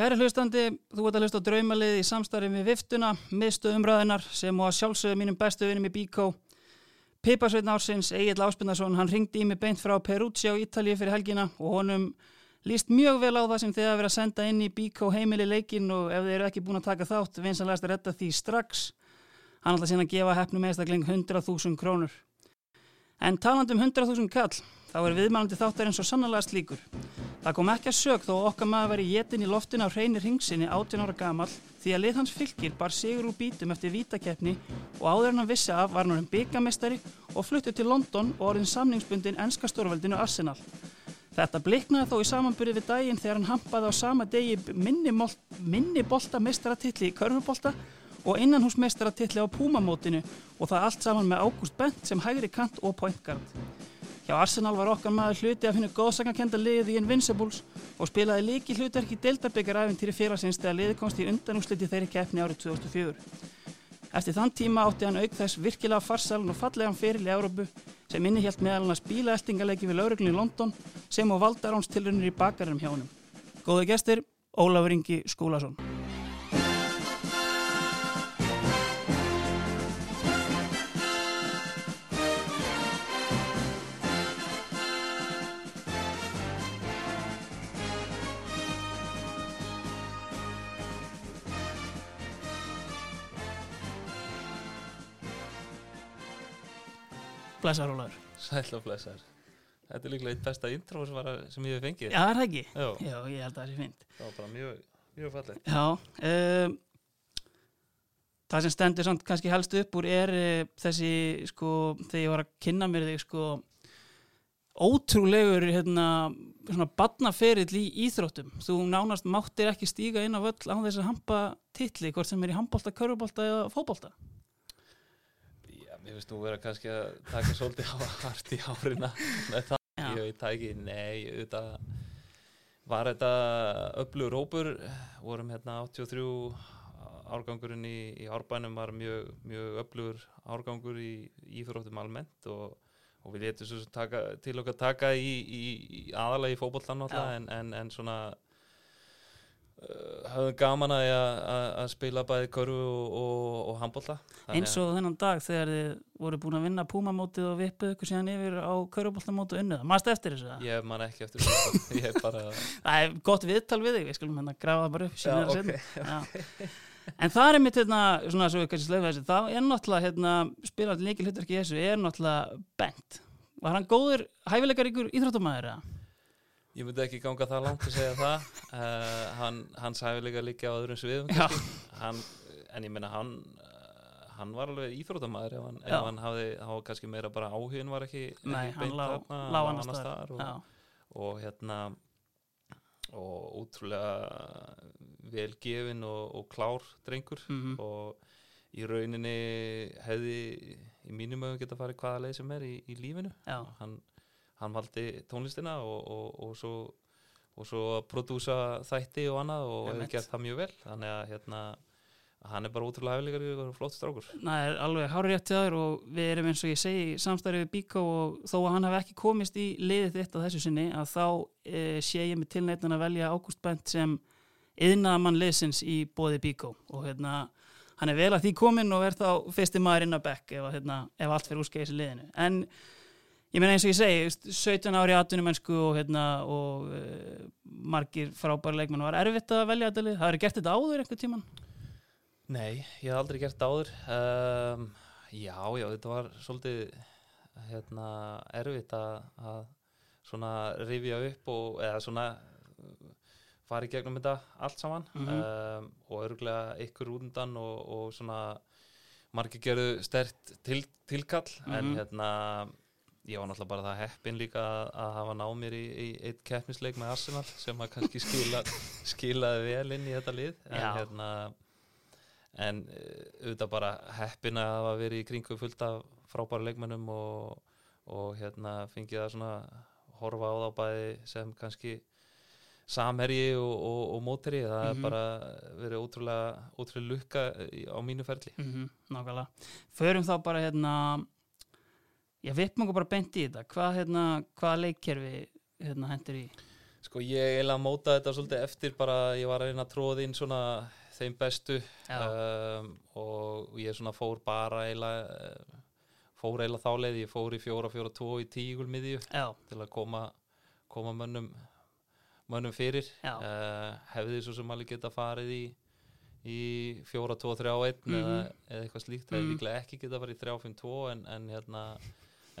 Kæri hlustandi, þú ert að hlusta á draumalið í samstarfi með Viftuna, miðstu umræðinar sem og að sjálfsögðu mínum bestu vinnum í Bíkó. Piparsveitn ársins, Egil Áspindarsson, hann ringdi í mig beint frá Perúci á Ítalið fyrir helgina og honum líst mjög vel á það sem þið að vera að senda inn í Bíkó heimili leikin og ef þið eru ekki búin að taka þátt, vinsanlegast að retta því strax. Hann ætla síðan að gefa hefnum eðstakling 100.000 krónur. En talandum 100.000 kall, þá er viðmælandi þáttar eins og sannlega slíkur. Það kom ekki að sög þó okkar maður veri jétin í loftin af reynir hingsinni 18 ára gamal því að lið hans fylgir bar sigur úr bítum eftir vítakeppni og áður en hann vissi af var hann byggamestari og fluttu til London og orðin samningsbundin ennska stórveldinu Arsenal. Þetta bliknaði þó í samanbyrði við daginn þegar hann hampaði á sama degi minni, minni bolta mestaratilli í körfubolta og innanhúsmestaratilli á Púmamótinu og það allt saman með Ágúst Bent sem hægri kant og pointgard. Hjá Arsenal var okkar maður hluti að finna góðsakakenda liðið í Invincibles og spilaði líki hlutverk í Deltabyggar-æfintýri félagsins þegar liðið komst í undanúsliti þeirri keppni árið 2004. Eftir þann tíma átti hann auk þess virkilega farsalun og fallegan feril í Európu sem innihjalt meðal hann að spíla eltingalegi við lauruglun í London sem og valdaránstilrunir í bakarum hjá hann. Góðu gestir, Ólafur Ingi Skúlason. Blessar Ólaður Sæl og blessar Þetta er líklega eitt besta intro sem, ég hef fengið. Já, það er ekki? Já. Já, ég held að það sé fint Það var bara mjög, mjög fallið Já um, Það sem stendur samt kannski helst upp úr er uh, þessi, sko, þegar ég var að kynna mér þig, sko ótrúlegur, hérna svona badnaferill í íþróttum. Þú nánast máttir ekki stíga inn á völl á þess að hampa titli, hvort sem er í handbólta, körubólta eða fóbólta Mér finnst nú vera kannski að taka svolítið á hart í árina með það, Já. ég veit það ekki nei, auðvitað var þetta öflugur hópur vorum hérna 83 árgangurinn í, í árbænum var mjög, mjög öflugur árgangur í íþróttum almennt og, og við letum svo taka, til okkar taka í, í, í fótbollan Já. en, en, en svona uh, höfum gaman að, að, að spila bæði körfu og, og, og handbolta Þannig eins og þennan dag þegar þið voru búin að vinna púmamótið og vippuð ykkur síðan yfir á körubóltamótu unnið, maður eftir þessu það? Ég man ekki eftir ég er bara Það er gott viðtal við þig, við skulum hérna grafa það bara upp Já, okay. Já. En það er mitt hérna, svona svo við kannski slöfum þessu, þá er náttúrulega hérna, spilandi líkil hlutverki í þessu, er náttúrulega bent. Var hann góður hæfileikar ykkur íþróttumæður eða? Ég myndi ekki ganga það langt að segja það. Uh, hann, Hans hæfi líka líka á öðrum sviðum hann, En ég meina hann uh, hann var alveg íþróttamæður ef hann, ef hann hafði, þá kannski meira bara áhugin var ekki, Nei, ekki hann lá, þarna, lá annars staðar. og, Já. og hérna og útrúlega vel gefin og, og klár drengur. Mhm. og í rauninni hefði í mínum öfum geta farið hvaða leið sem er í, í lífinu. Já. hann, hann valdi tónlistina og, og, og svo og svo að prodúsa þætti og annað og hefur gert það mjög vel. Þannig að hérna hann er bara útrúlega hefðilegar og flott strákur. Er alveg hárið rétt til þaður og við erum eins og ég segi í samstarfið við Bíkó og þó að hann hef ekki komist í liðið þitt á þessu sinni að þá e, sé ég mig tilneitin að velja Ágúst Bent sem yðnaðamann liðsins í bóði Bíkó og hérna hann er vel að því komin og er þá fyrsti maður inn að bekk ef, hérna, ef allt fyrir úrskeiðis í liðinu. En ég meina eins og ég segi 17 ári atvinnum mennsku og, hérna, og e, margir frábæri leikmenn var erfitt að velja þetta lið? Það eru gert þetta áður einhver tíman Nei, ég hef aldrei gert það áður. Um, Já, já, þetta var svolítið hérna, erfitt að, að svona rifja upp og eða svona uh, fara í gegnum þetta allt saman. Mhm. um, og örgulega ykkur úndan og, og svona margir gerðu stert til, tilkall. En Mhm. hérna ég var náttúrulega bara það heppin líka að, að hafa náð mér í, í eitt keppnisleik með Arsenal sem að kannski skila, skilaði vel inn í þetta lið en Já. hérna en eh, auðvitað bara heppin að hafa verið í kringu fullt af frábæra leikmennum og, og hérna fengið að svona horfa á þá bæði sem kannski samherji og, og, og mótherji það Mhm. er bara verið ótrúlega ótrúlega lukka í- á mínu ferli mm Nákvæmlega. Förum þá bara hérna, já, vippum okkur bara beint í þetta. Hvað, hérna, hvaða leikkerfi hérna, hendur í? Sko ég eiginlega mótaði þetta svolítið eftir bara ég var að reyna að tróða inn svona þeim bestu um, og ég svona fór bara eiginlega eh, fór eiginlega þáleið, ég fór í fjóra, fjóra, tvo í tígulmiðju Já, til að koma, koma mönnum mönnum fyrir uh, hefði svo sem alveg geta farið í í fjóra, tvo, þrjá, einn Mhm. eða, eitthvað slíkt, hefði Mhm. líklega ekki geta farið í þrjá, fimm, tvo en, en hérna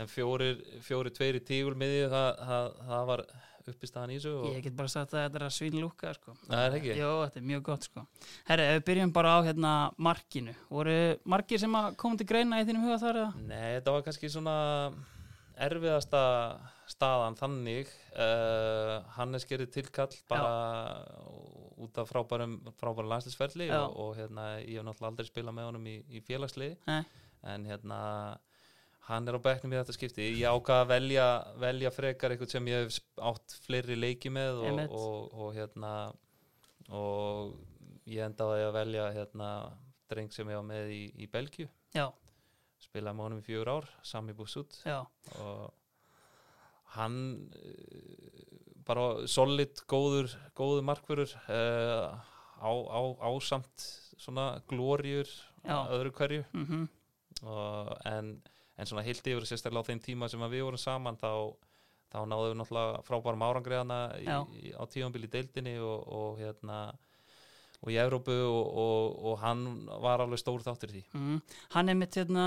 en fjórir, fjórir, tveir í tígulmiðju það, það, það var uppistaðan í þessu og ég get bara sagt að þetta er að svín lúka sko. Það er ekki? Jó, þetta er mjög gott sko. Herri, við byrjum bara á hérna markinu, voru margir sem að koma til greina í þínum huga þar? Nei, þetta var kannski svona erfiðasta staðan þannig uh, Hannes gerir tilkall bara út af frábærum, frábærum landslisferli Já. og, og hérna, ég hef náttúrulega aldrei spilað með honum í, í félagsliði Nei. en hérna hann er á bekknum í þetta skipti. Ég ákvað að velja, velja frekar eitthvað sem ég hef átt fleiri leiki með og, Einmitt. og, og hérna og ég endaði að velja hérna dreng sem ég var með í, í Belgíu. Já, spilaði með honum í fjögur ár, Sami Busut. Já, og hann eh, bara solid, góður góður markverður uh, á, á, ásamt svona glóriur öðru hverju. Mhm, og, en, en svona heilt yfir sérstaklega á þeim tíma sem að við vorum saman þá, þá náðum við náttúrulega frábærum árangriðana á tífambil í deildinni og, og hérna og í Evrópu og, og, og hann var alveg stór þáttur því. Mhm. Hann er mitt hérna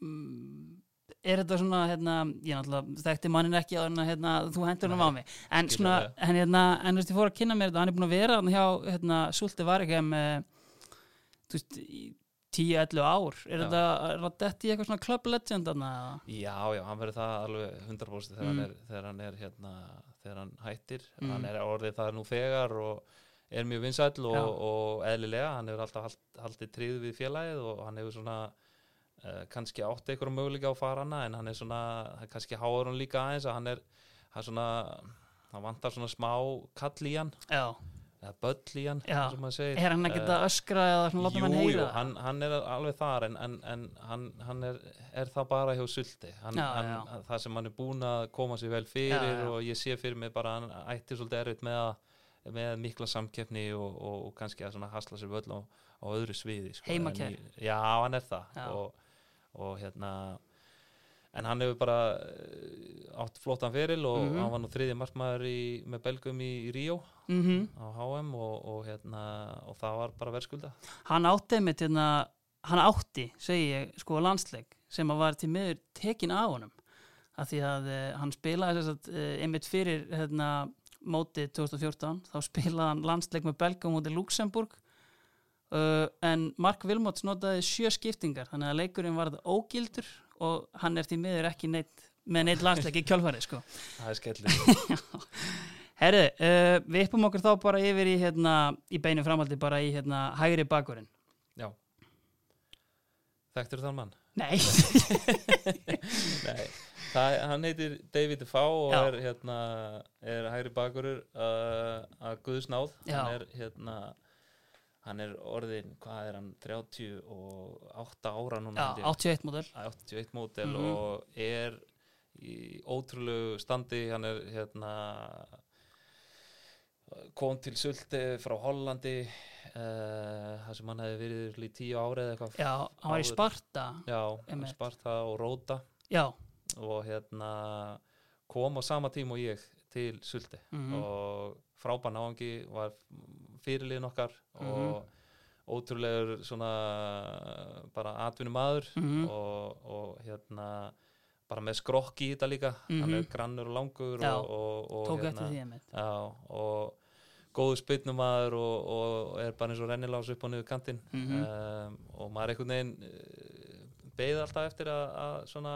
mm, er þetta svona hérna, ég náttúrulega þekkti mannin ekki á hérna, hérna þú hendur hann á mig. En svona, en hérna, en þú veist, ég fór að kynna mér þetta hann er búin að vera þarna hjá, hérna, Súlti var ekki þú veist, í 10-11 ár. Er þetta, eitthvað svona club legend eða? Já, já, hann verður það alveg 100% þegar, Mm. hann, er, þegar hann er hérna þegar hann hættir, Mm. hann er orðið það nú þegar og er mjög vinsæll og, og eðlilega, hann hefur alltaf hald, haldið tríð við félagið og hann hefur svona uh, kannski átt einhverjum möguleika á farana en hann er svona, kannski háður hann líka aðeins að hann er, hann svona hann vantar svona smá kall í hann. Já, eða böll í hann, er hann að öskra eða láta Jú, mann jú, heyra? hann, hann er alveg þar en, en, en hann, hann er, er það bara hjá sulti. Hann, hann, það sem hann er búin að koma sér vel fyrir Já, já. og ég sé fyrir mig bara hann ætti svolítið erfitt með, með mikla samkeppni og, og, og kannski að hasla sér völl á, á öðru sviði sko. Heimakær. Já, hann er það. Og, og hérna en hann hefur bara eh, átt flottan feril og Mhm. hann var nú þriði markmaður í, með Belgum í, í Ríó mm á HM og, og, hérna, og það var bara verðskulda. Hann átti einmitt hérna, hann átti, segi ég, sko landsleik sem að var til miður tekin af honum. Af því að uh, hann spilaði að uh, einmitt fyrir hérna, mótið 2014 þá spilaði hann landsleik með Belgum mótið Luxemburg uh, en Mark Wilmots notaði sjö skiptingar þannig að leikurinn var þetta ógildur og hann er til miður ekki neitt með neitt landsleik í kjálfarið sko. Það er skellur. Herðu, uh, við uppum okkur þá bara yfir í, hérna, í beinu framhaldi bara í hérna, hægri bakurinn Já. Þekktur þann mann? Nei, Nei. Það, hann heitir David Defoe og er hérna er hægri bakurur uh, að Guðsnáð hann er hérna hann er orðin, hvað er hann 38 ára núna ég. 81 módel 81 mótel Mhm. og er í ótrúlegu standi hann er hérna kom til Sulti frá Hollandi uh, það sem hann hefði verið í tíu ári eða eitthvað Já, hann var í. Sparta Já, Einmitt. Sparta og Róta Já, og hérna kom á sama tíma og ég til Sulti Mhm. og frábæn áhangi var fyrirliðin okkar Mhm. og ótrúlegur svona bara atvinnum maður Mhm. og, og hérna bara með skrokk í þetta líka hann Mhm. er grannur og langur Já, og, og, og tók eftir því já, og góður spynnum maður og, og er bara eins og rennilás upp á niður kantinn Mhm. um, og maður einhvern veginn uh, beið alltaf eftir að svona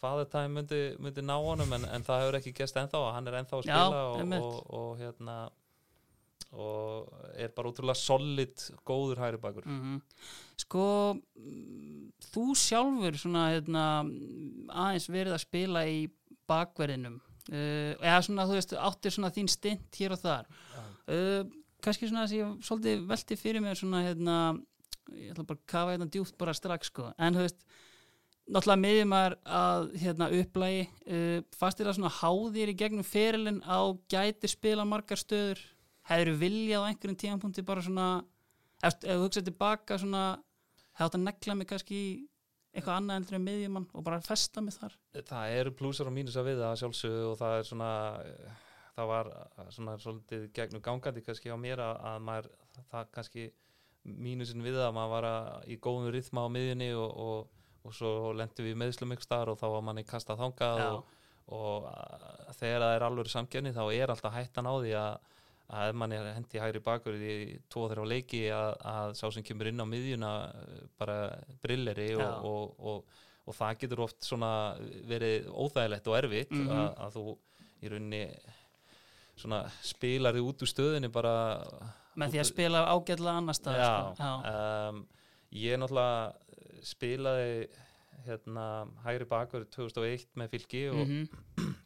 father time myndi, myndi ná honum en, en það hefur ekki gest ennþá og hann er ennþá að Já, spila og, einmitt. og, og hérna og er bara útrúlega solid góður hæri bakur mm Sko mm, þú sjálfur svona hérna, aðeins verið að spila í bakverðinum uh, eða svona þú veist áttir svona þín stint hér og þar. Uh, kannski svona þess að ég svolítið velti fyrir mér svona hérna ég ætla bara að kafa hérna djúpt bara strax sko. En þú veist náttúrulega miðjumar að hérna, upplægi uh, fast er það svona háðir í gegnum ferilinn á gæti spila margar stöður? Hefur viljað á einhverjum tímanpunkti bara svona ef, þú hugsaði tilbaka svona hefði átt að negla mig kannski eitthvað annað heldur en miðjumann og bara festa mig þar? Það eru plúsar og mínusar við það sjálfsögðu og það er svona eh, það var eh, svona svolítið gegnum gangandi kannski á mér að, að maður það kannski mínusin við það að maður var að, í góðum rithma á miðjunni og, og, og svo lendi við meðslum ykkur starf og þá var manni kastað þangað og, og að, þegar það er alveg samkjörni þá er alltaf hættan á því að að ef mann er hendi hægri bakur í tvo þeirra á leiki að, að sá sem kemur inn á miðjuna eh, bara brilleri og, og, og, og það getur oft verið óþægilegt og erfitt Mhm. að, að þú í rauninni svona spilar þig út úr stöðinni bara með því að spila ágætlega annar stað sko. Um, ég náttúrulega spilaði hérna hægri bakur 2001 með fylki og mm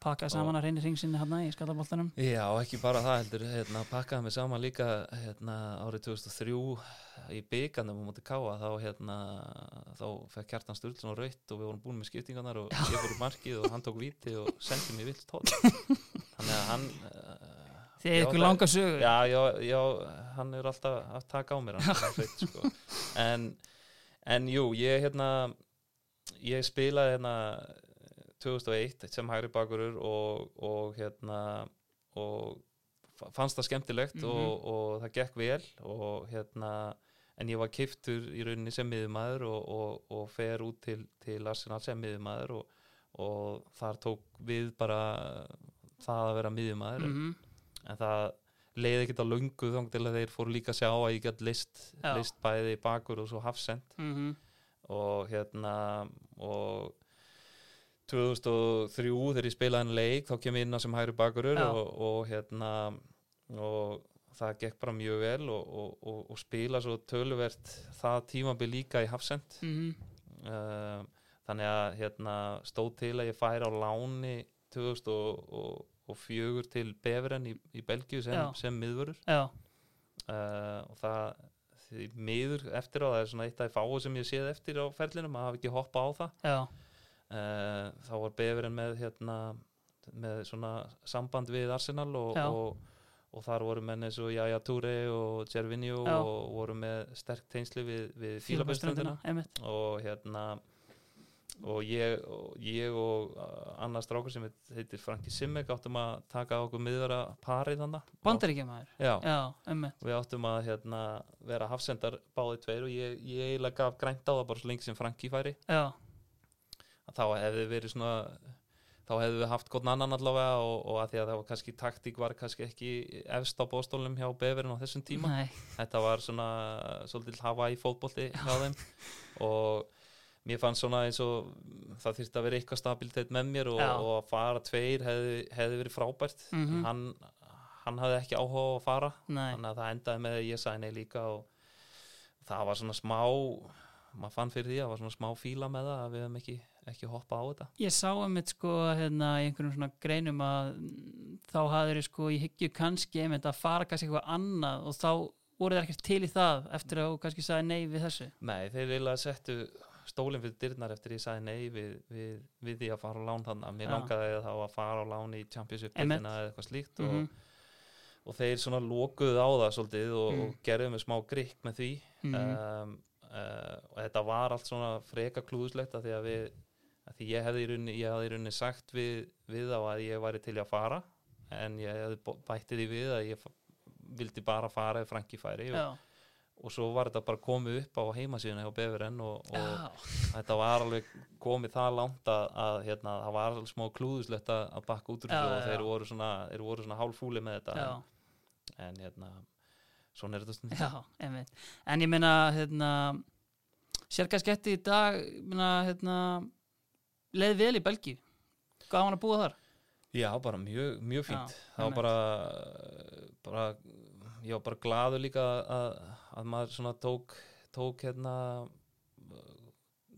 pakkaði saman að reynir ringsinni hérna í skallaboltanum. Já, ekki bara það heldur, hérna, pakkaði mig saman líka hérna, árið 2003 í byggandum á móti Káa þá, hérna, þá fekk Kjartan Sturluson raut og við vorum búin með skiptingarnar og ég fór í markið og hann tók víti og sendi mér vilt tótt þannig að hann uh, Þið er Já, ykkur langa sögu. Já, já, já, hann er alltaf að taka á mér hann, sveit, sko. en, en jú, ég hérna ég spilaði hérna 2001 sem hægri bakurur og, og hérna og fa- fannst það skemmtilegt Mhm. og, og það gekk vel og hérna en ég var kiftur í rauninni sem miðumæður og, og, og fer út til, til Arsenal sem miðumæður og, og þar tók við bara það að vera miðumæður mm en það leiði ekkert á löngu þóng til að þeir fóru líka að sjá að ég gætt list, list bæði bakur og svo hafsend -hmm. og hérna og 2003 þegar ég spilaði en leik þá kem ég inn á sem hægri bakurur og, og hérna og það gekk bara mjög vel og, og, og, og spila svo töluvert það tímabil líka í hafsend Mm uh, þannig að hérna stóð til að ég færi á láni 2004 til Beveren í, í Belgíu sem, sem miðvörur uh, og það miður eftir á það er svona eitt af fáu sem ég séð eftir á ferlinum að hafa ekki hoppa á það. Uh, þá var Beveren með hérna með svona samband við Arsenal og, og, og þar voru menn eins og Jaya Toure og Gervinho Já. og voru með sterk teinsli við, við einmitt. Og hérna og ég og, ég og uh, annar strákur sem heit- heitir Franki Simmek áttum að taka okkur miðvara parið þannig Bandaríkjamaður, Já, já, einmitt. Við áttum að hérna, vera hafsendar báði tveir og ég, ég eiginlega gaf grænt á það bara svo lengi sem Franki færi. Já, þá hefði verið svona þá hefðu við haft gott annan allavega og, og að því að það var kannski taktík var kannski ekki efst á bóstólnum hjá Beverin á þessum tíma. Nei, þetta var svona svolítið hafa í fótbolti hjá þeim. Og mér fannst svona eins og það þyrfti að vera eitthvað stabilitet með mér og, og að fara tveir hefði, hefði verið frábært. Mhm. hann, hann hafði ekki áhuga á að fara nei. þannig að það endaði með að ég sæði nei líka og það var svona smá maður fann fyrir því að það var svona smá fíla með það að við hefum ekki, ekki hoppa á þetta. Ég sá einmitt sko hérna í einhverjum svona greinum að mm, þá hafður sko í hyggju kannski einmitt að fara kannski eitthvað annað og þá voru þeir ekkert til í það eftir að þú kannski sagði nei við þessu. Nei, þeir eiginlega settu stólinn fyrir dyrnar eftir ég sagði nei við, við, við því að fara á lán þannig að mér Já. langaði þá að fara á lán í deildina eða eitthvað slíkt Mhm. og, og þeir svona lokuðu á það svolítið og, Mm. og gerðu með smá grikk með því Mhm. um, uh, og þetta var allt svona freka klúðuslegt að því að við að því ég hefði í rauninni, í rauninni sagt við, við á að ég væri til í að fara en ég hefði bo- bætti því við að ég vildi bara fara ef Franki færi og, Já, og svo var þetta bara komið upp á heimasíðuna hjá Befren og, og þetta var alveg komið það langt að, að hérna, það var alveg smá klúðuslegt að, bakka út úr þessu og þeir voru svona, svona hálfúli með þetta en, en hérna svona er þetta stundum. Já, En ég meina, hérna sér kannski eftir í dag meina, hérna leið vel í Belgíu? Gáðan að búa þar? Já, bara mjög, mjög fínt. Já, það var bara, bara ég var bara glaður líka að, að maður svona tók tók hérna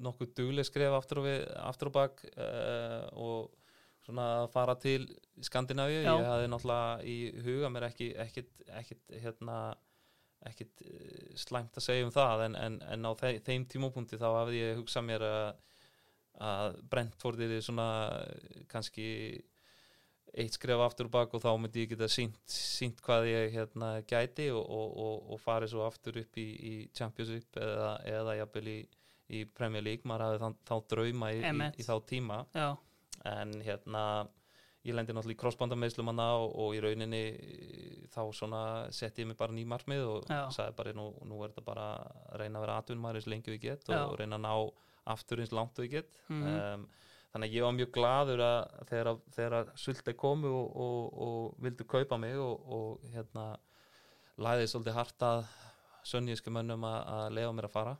nokkuð dugleg skref aftur á, við, aftur á bak uh, og svona að fara til Skandinavíu, ég hafði náttúrulega í huga mér ekki ekkit, ekkit hérna ekkit eh, slæmt að segja um það en, en, en á þe þeim tímópunkti þá hafði ég hugsað mér að, að Brentford er svona eh, kannski eitt skref aftur og bak og þá myndi ég geta sínt, hvað ég hérna gæti og, og, og, og farið svo aftur upp í, í Championship eða, eða jafnvel í, í Premier League, maður hafði þá, þá drauma í, í, þá tíma já, en hérna ég lendi náttúrulega í crossbandameðslum hana og, og í rauninni eh, þá setti ég mig bara ný markmið og Já. sagði bara nú, nú er þetta bara að reyna að vera atvinnumæður eins lengi og ég get Já. og reyna að ná aftur eins langt og ég get Mhm. um, þannig að ég var mjög gladur að þegar, þegar að Sultei komu og, og, og vildu kaupa mig og, og hérna læði svolítið hart að sönnísku mönnum að, leiða mér að fara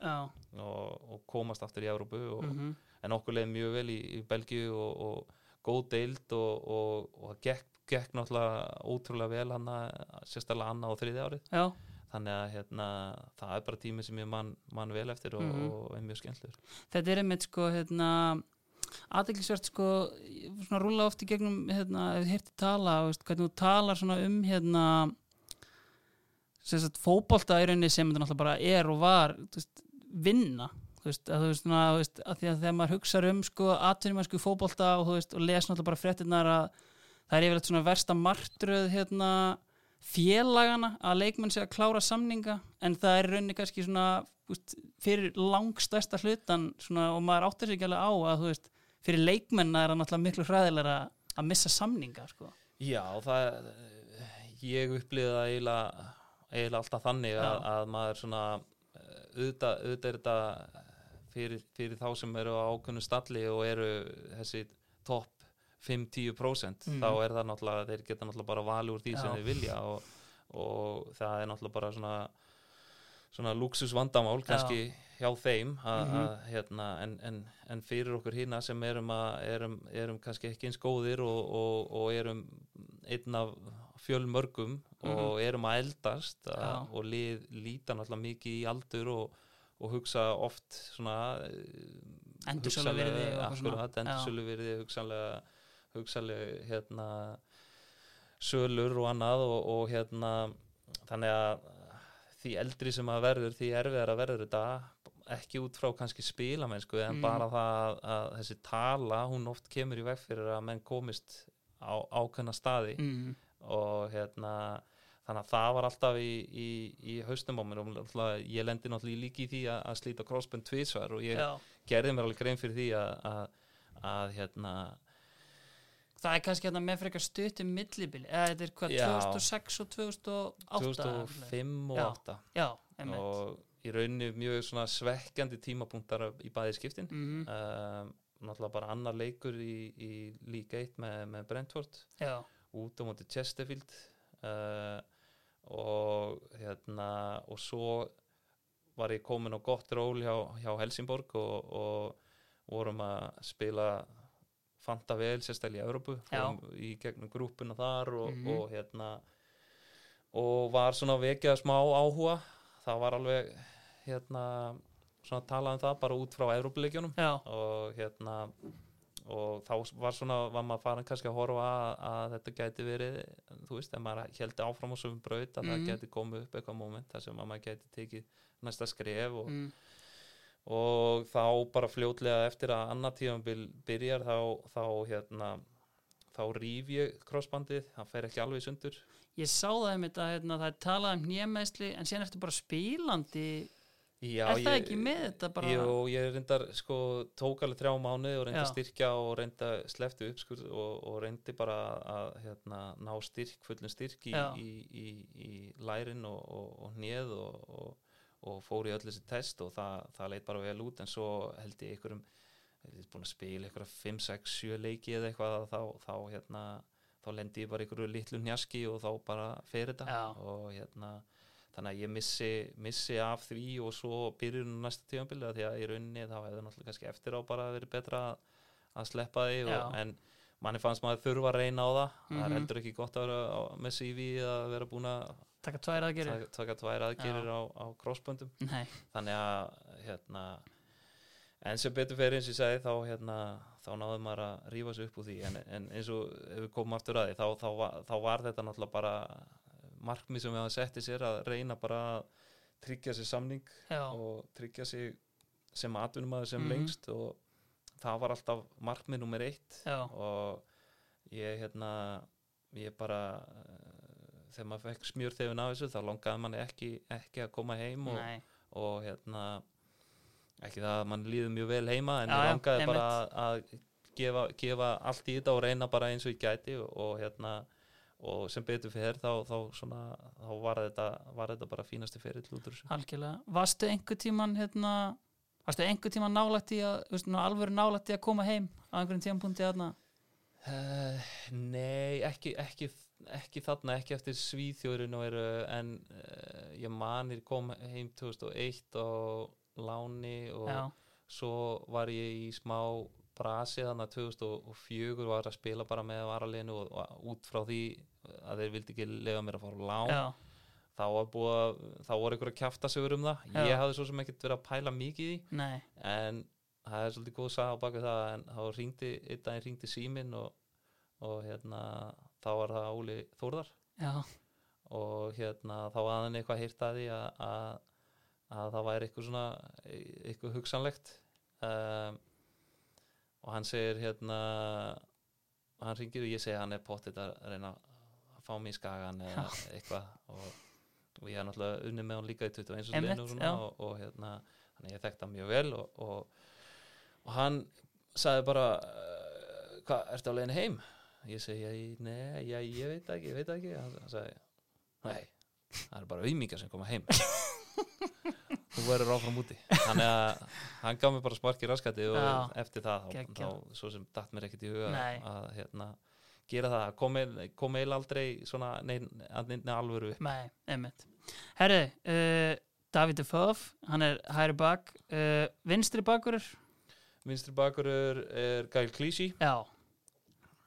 og, og komast aftur í Európu og, mhm, en okkur leiði mjög vel í, í Belgíu og, og góð deild og, og, og það gekk, gekk náttúrulega ótrúlega vel hann sérstaklega annað og þriði árið. Já, þannig að hérna, það er bara tími sem ég mann man vel eftir og, Mhm. og er mjög skemmtlur þetta er einmitt sko hérna aðeinsvert sko svona rúla oft í gegnum hérna, ef þið hirti tala, veist, hvernig þú talar svona um hérna fótbolta í rauninni sem þetta náttúrulega bara er og var veist, vinna þú veist, að, þú veist, svona, veist, að að þegar maður hugsa um sko atvinnumennsku í fótbolta og og les náttúrulega bara fréttinnar að það er yfirleitt svona versta martröð hérna félagana að leikmenn sé að klára samninga en það er rauninni kannski svona veist, fyrir langstæsta hlutan svona, og maður áttir sig ekki alveg á að þú veist, fyrir leikmenna er það náttúrulega miklu hræðilega að missa samninga sko. Já, það ég upplýði það eiginlega, eiginlega alltaf þannig að, að maður svona eh, auðvitað, er þetta fyrir, fyrir þá sem eru á ákveðnu stalli og eru þessi topp 5-10% Mhm. þá er það náttúrulega, þeir geta náttúrulega bara valið úr því sem Já. þeir vilja og, og það er náttúrulega bara svona svona luxus vandamál kannski hjá þeim a, Mhm. a, hérna, en, en, en fyrir okkur hína sem erum, að, erum, erum kannski ekki eins góðir og, og, og erum einn af fjölmörgum og erum að eldast a, Mhm. Já. og lið, líta náttúrulega mikið í aldur og, og hugsa oft svona eh, Endursöluvirði og hugsanlega- hugsanlega, hérna sölur og annað og, og hérna þannig að því eldri sem að verður því erfiðar að verður þetta ekki út frá kannski spilamennsku en Mm. bara það að, að þessi tala hún oft kemur í veg fyrir að menn komist á ákveðna staði mm. og hérna þannig að það var alltaf í, í, í haustum á mér og náttúrulega- ég lendi náttúrulega líki í því að, að slíta crossbund tvísvar og ég Já. gerði mér alveg grein fyrir því að, að, að hérna það er kannski hérna með frekar stutt um millibili eða þetta er hvað, Já. 2006 og 2008 2005 og Já. 2008 já, einmitt. Og í rauninni mjög svona svekkjandi tímapunktar í bæði skiptin. Mm um, náttúrulega bara annar leikur í, í League 1 með, með Brentford. Já, út á móti Chesterfield uh, og hérna og svo var ég komin á gott ról hjá, hjá Helsingborg og, og vorum að spila fanta vel sérstaklega í Európu í gegnum grúpuna þar og, Mhm. og hérna og var svona vekjað smá áhuga það var alveg hérna svona talað um það bara út frá Európuleikjunum já, og hérna og þá var svona, var maður farin kannski að horfa að, að þetta gæti verið þú veist, ef maður heldur áfram á sögum braut að Mhm. það gæti komið upp eitthvað moment þar sem að maður gæti tekið næsta skref og, mm. Og þá bara fljótlega eftir að annar tíðanbil byrjar þá, þá hérna þá rýf ég crossbandið, það fer ekki alveg sundur. Ég sá það einmitt að hérna, það er talað um nýjameðsli en síðan ertu bara spilandi Já, er það ég- ekki með þetta bara? Jú, ég reyndar sko tók alveg þrjá mánuði og reyndi að styrkja og reyndi að sleftu uppskurð og, og reyndi bara að hérna, ná styrk, fullum styrk í, í, í, í lærin og, og, og hnið og, og, fór í öll þessi test og það, það leit bara vel út en svo held ég einhverjum ég er búin að spila einhverja 5, 6, 7 leiki eða eitthvað þá, þá hérna þá lendi ég bara einhverju litlu njaski og þá bara fer þetta. Og hérna þannig að ég missi, missi af því og svo byrjur nú næsta tíðanbili því að í rauninni þá hefði náttúrulega kannski eftir á bara verið betra að, að sleppa því og, en manni fannst maður þurfa að reyna á það. Það Mhm. er heldur ekki gott að vera á, með CV að vera búin að taka tvær aðgerir taka, tvær aðgerir á, á crossböndum þannig að hérna en sem betur fyrir eins og ég segi þá hérna þá náðum maður að rífa sig upp úr því. En, en eins og ef við komum aftur að því þá, þá, var, þá var þetta náttúrulega bara markmið sem við hafa settið sér að reyna bara að tryggja sér samning já, og tryggja sig sem atvinnumæður sem Mhm. lengst. Og það var alltaf markmið nummer eitt. Já, og ég hérna ég bara þegar maður fekk smjör þegar af þessu þá longaði manni ekki, ekki að koma heim og, og hérna ekki það að mann líður mjög vel heima en ég já, langaði bara að, gefa, gefa allt í þetta og reyna bara eins og ég gæti og, og hérna og sem betur fyrir þá, þá, svona, þá var, þetta, var þetta bara fínasti ferill út úr þessu. Algjörlega. Varstu einhver tíman hérna Varstu einhver tíman nálægt í að veist, nú, alvöru nálægt í að koma heim á einhverjum tímapunkti þarna? Uh, nei, ekki, ekki, ekki þarna, ekki eftir Svíþjóðurinn en uh, ég manir kom heim 2001 á láni og Já, svo var ég í smá brasi þannig að 2004 var að spila bara með varaliðinu og, og út frá því að þeir vildi ekki lega mér að fara á lán. Já, þá var búið að, þá voru ykkur að kjafta sig um það, Já. ég hafði svo sem ekkert verið að pæla mikið í því. Nei, en það er svolítið góð saga á baku það en þá ringdi, einn daginn ringdi síminn og, og hérna þá var það Óli Þórðar. Já, og hérna þá var hann eitthvað hýrt að að, að, að það væri eitthvað svona eitthvað hugsanlegt. Um, og hann segir hérna hann ringir og ég segi hann er pottit að reyna að fá mig í skagan eða eitthvað. Og, og ég er náttúrulega unni með hann líka í 21 og, Einmitt, og, og, og hérna þannig ég þekkt hann mjög vel og, og, og hann sagði bara hvað, ertu á leiðin heim? Ég segi, nei, ég, ég veit ekki ég veit ekki, hann, sagði nei, það er bara auðmíkja sem koma heim. Þú verður áfram úti. Þannig að hann gaf mér bara sparki raskati og Já. eftir það þá, Geggjað. þá svo sem datt mér ekkert í huga Nei. að hérna, gera það. Kom kom eil aldrei svona neinn nein alvöru nei, einmitt. Herri, uh, David Defoe hann er hæri bak uh, vinstri bakurur, vinstri bakurur er Gail Cleese já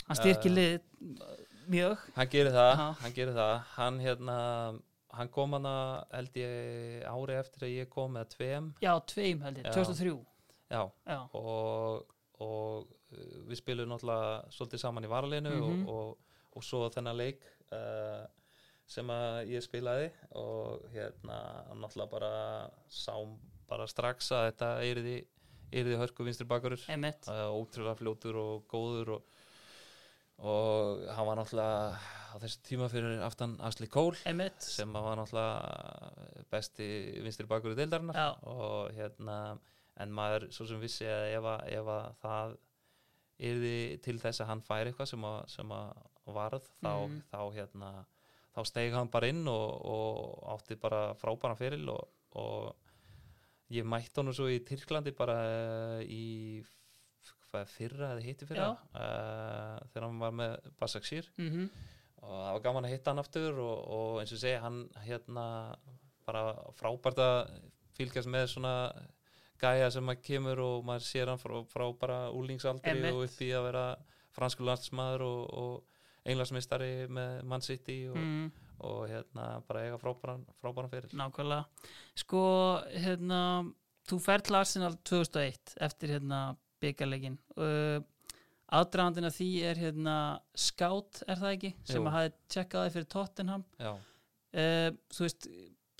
hann styrkir Eh, lið mjög. hann gerir það, Aha. hann gerir það. Hann hérna hann kom hana held ég ári eftir að ég kom með tveim. Já, tveim held ég, Já. 2003 já, já, og, og uh, við spilum náttúrulega svolítið saman í varalinu Mhm. og, og, og svo þennan leik uh, sem að ég spilaði. Og hérna náttúrulega bara sá bara strax að þetta yrði, yrði hörku vinstri einmitt. Uh, ótrúlega fljótur og góður og, og hann var náttúrulega á þessu tíma fyrir aftan Asli Kól einmitt, sem var náttúrulega besti vinstri bakur í deildarinnar Já. og hérna en maður svo sem vissi að ef að, ef að það yrði til þess að hann færi eitthvað sem að, sem að varð þá, Mhm. þá hérna þá steig hann bara inn og, og átti bara frábæran fyrir og, og ég mætti honum svo í Tyrklandi bara eh, í f- hvað fyrra eða hitti fyrra uh, þegar hann var með Basaksír mm og það var gaman að hitta hann aftur og, og eins og segi hann hérna bara frábært að fylgjast með svona gæja sem að kemur og maður sér hann frá, frá bara úlingsaldri Einmitt. og upp í að vera fransku landsmaður og, og englansmistari með Man City og, mm, og hérna bara eiga frábæran, frábæran fyrir nákvæmlega. Sko, hérna þú fer til Arsenal 2001 eftir hérna byggarleikin uh, aðdragandina því er hérna scout, er það ekki? Sem Jú. að hafi tjekkað þið fyrir Tottenham. Uh, þú veist,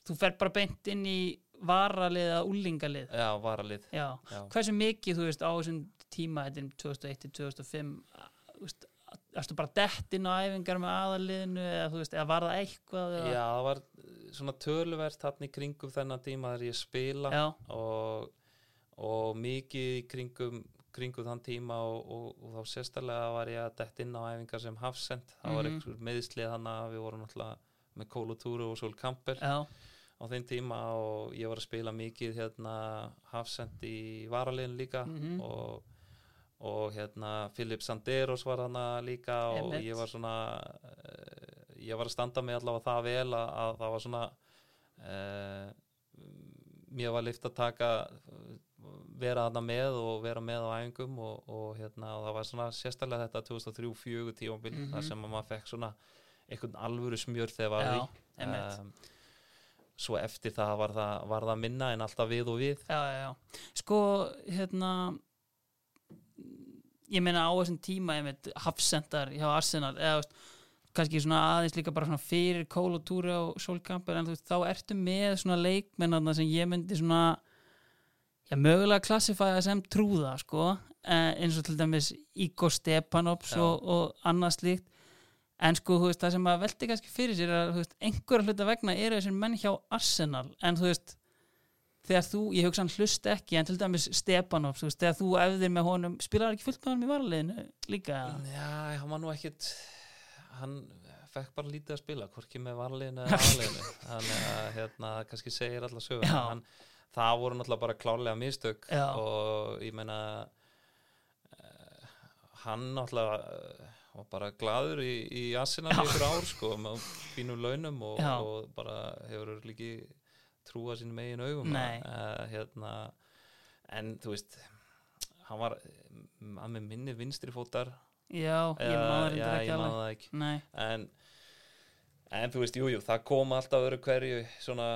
þú fer bara beint inn í varalið eða úlingalið já, varalið. Já, já. hversu mikið þú veist á þessum tíma þetta er 2001-2005 þú veist, erstu bara dett inn á æfingar með aðaliðinu eða veist, eða var það eitthvað eða? já, það var eh, svona töluvert hann í kringum þennan tíma þegar ég spila og, og mikið í kringum, kringum þann tíma og, og, og þá sérstaklega var ég að dett inn á æfingar sem hafsend það var Mhm. einhver meðslið hann að við vorum náttúrulega með Kólutúru og Sol Kamper já, á þeim tíma og ég var að spila mikið hérna hafsend í varaliðin líka Mhm. og, og hérna Filip Sanderos var hann líka og Einmitt. ég var svona uh, ég var að standa mig allavega það vel að, að það var svona uh, mér var lift að taka vera þarna með og vera með á æfingum og, og hérna og það var svona sérstaklega þetta 2003-2004 tímabil Mhm. þar sem að maður fekk svona einhvern alvöru smjör þegar var því um, svo eftir það var, það var það minna en alltaf við og við já, já, já. sko, hérna ég meina á þessum tíma einmitt, hafsendar hjá Arsenal eða, veist, kannski svona aðeins líka bara svona fyrir Kól og Túri og Solkampur en þú veist, þá ertu með svona leikmennarna sem ég myndi svona já, mögulega klassifæða sem trúða, sko. Eh, eins og til dæmis Igor Stepanops og, og annað slíkt. En sko, veist, það sem að velti kannski fyrir sér að, einhverja hluta vegna eru þessir menn hjá Arsenal, en þú veist þegar þú, ég hugsa hann hlust ekki en til dæmis Stepanops, þú veist, þegar þú efðir með honum, spilar hann ekki fullt með honum í varaliðinu líka, Já, hann var nú ekkit hann fekk bara lítið að spila hvorki með varliðinu eða þannig að hérna kannski segir alla sögur hann, það voru náttúrulega bara klálega mistök Já. og ég meina uh, hann náttúrulega uh, var bara gladur í, í í ykkur ár sko með fínum launum og, og bara hefur líki trúa sínum eigin augum uh, hérna en þú veist hann var að með minni vinstri fótar. Já, ég já, þetta ekki. Alveg en, en þú veist, jújú, jú, það kom alltaf öru hverju svona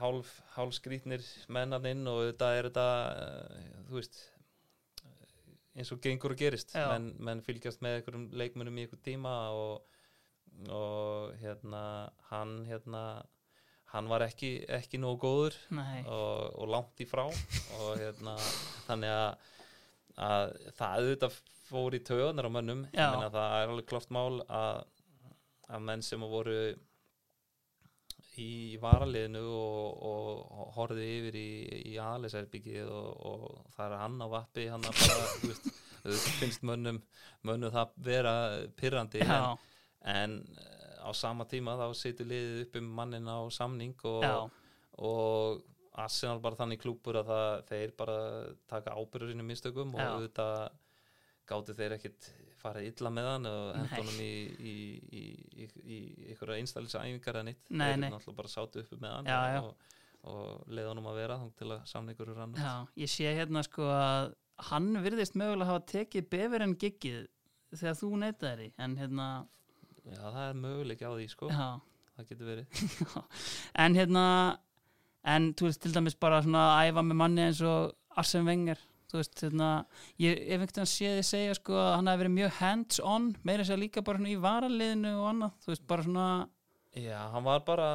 hálf, hálf skrítnir mennan inn og þetta er þetta uh, þú veist eins og gengur og gerist. Menn, menn fylgjast með einhverjum leikmennum í einhver tíma og, og hérna hann hérna hann var ekki, ekki nógu góður og, og langt í frá og hérna þannig að, að það auðvitað fór í töðunar á mönnum. Já. Ég meina, það er alveg klart mál að, að menn sem voru í varaliðinu og, og horfið yfir í, í aðlisærbyggið og, og það er hann á vappi hann að bara, þú veist, finnst mönnum, mönnum það vera pyrrandi en, en á sama tíma þá situr liðið upp um mannin á samning og, og Arsenal bara þannig klúpur að það, þeir bara taka ábyrður sínum mistökum og auðvitað gáttu þeir ekkit farið illa með hann og henda honum í, í, í, í, einhverja einstælisæfingar eða nýtt Nei, þeir nei. náttúrulega bara sátu uppi með hann Já, já. og, og leið honum að vera þannig til að samningur er rann já ég sé hérna sko að hann virðist mögulega hafa tekið befur en giggið þegar þú neytaði en hérna, já, það er möguleik á því sko. Já. Það getur verið. En hérna en þú veist til dæmis bara svona að æfa með manni eins og Arsene Wenger þú veist hérna ég ef einhvern veginn sé þið segja sko að hann hafi verið mjög hands on meira sér líka bara svona í varaliðinu og annað þú veist bara svona Já, hann var bara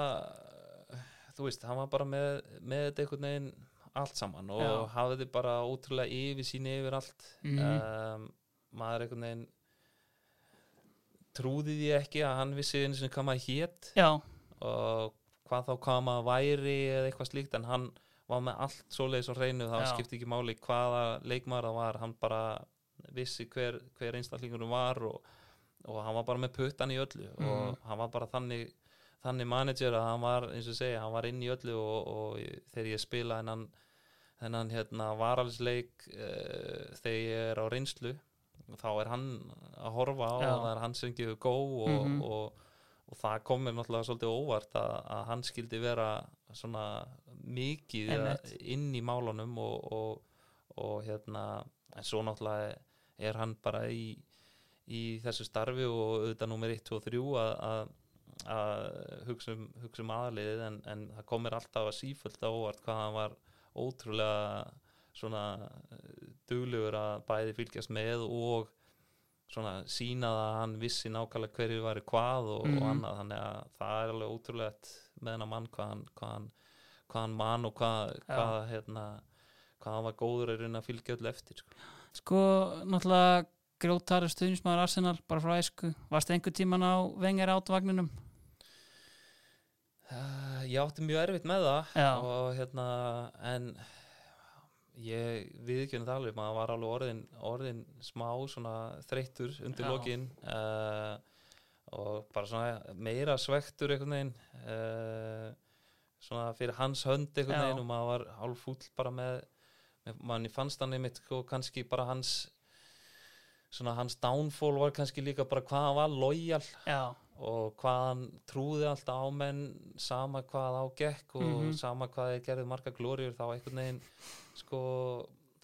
þú veist, hann var bara með, með þetta einhvern veginn allt saman og Já. hafði bara ótrúlega yfir síni yfir allt Mhm. um, maður einhvern veginn trúði því ekki að hann vissi eins og hvað maður hét já, og hvað þá hvað maður væri eða eitthvað slíkt en hann var með allt svoleiðis hreinu þá Já. skipti ekki máli hvaða leikmaður það var hann bara vissi hver, hver einstaklingurum var og, og hann var bara með puttan í öllu Mhm. og hann var bara þannig þannig manager að hann var eins og segja, hann var inn í öllu og, og þegar ég spila þennan þennan hérna varalsleik uh, þegar ég er á reynslu þá er hann að horfa á Já. og það er hann sem gefur gó og, Mhm. og, og það kom mér náttúrulega svolítið óvart að, að hann skildi vera svona mikið inn í málunum og, og, og hérna en svo náttúrulega er hann bara í, í þessu starfi og auðvitað nummer 1, 2 og 3 að, að, að hugsa um, um aðliðið en, en það kom mér alltaf að sífölda óvart hvað hann var ótrúlega svona duglegur að bæði fylgjast með og svona sína að hann vissi nákvæmlega hverju væri hvað og, Mhm. og annað þannig að það er alveg ótrúlegt með hennar mann hvað hann, hvað hann, hvað hann mann og hvað, hvað, hérna, hvað hann var góður að reyna að fylgja öll eftir sko. sko náttúrulega grótari stuðnismæður Arsenal bara frá æsku, varst einhver tíman á Wenger átvagninum Uh, ég átti mjög erfitt með það Já. og hérna en ég viðkjörnum það alveg maður var alveg orðin, orðin smá svona þreyttur undir lokin uh, og bara svona meira svektur einhvern veginn uh, svona fyrir hans hönd einhvern veginn og maður var hálf fúll bara með, með manni fannst hann einmitt og kannski bara hans svona hans downfall var kannski líka bara hvað hann var lojal og hvað hann trúði alltaf á menn sama hvað á gekk og Mhm. sama hvað þeir gerði marga glóriur þá einhvern veginn sko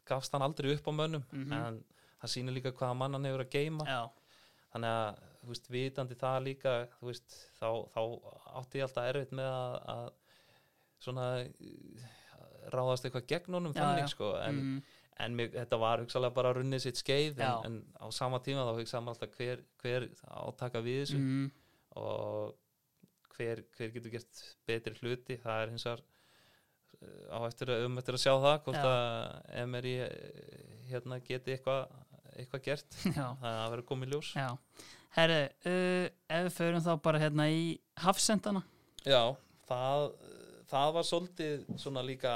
gafst hann aldrei upp á mönnum. Mhm. en það sýnir líka hvaða mann hann hefur að geima já, þannig að þú veist, vitandi það líka þú veist, þá, þá átti ég alltaf erfitt með að, að svona eh, ráðast eitthvað gegn honum þannig sko en, mm, en mér, þetta var hugsalega bara runnið sitt skeið en, en á sama tíma þá hugsaði maður alltaf hver, hver átaka við þessu. Mm, og hver, hver getur gert betri hluti það er hins vegar uh, á eftir að, um eftir að sjá það hvort Já. að Emery eh, hérna geti eitthvað eitthvað gert. Já, það að vera komið ljós. Já. Herri, uh, ef við förum þá bara hérna í hafsendana. Já, það, það var svolítið svona líka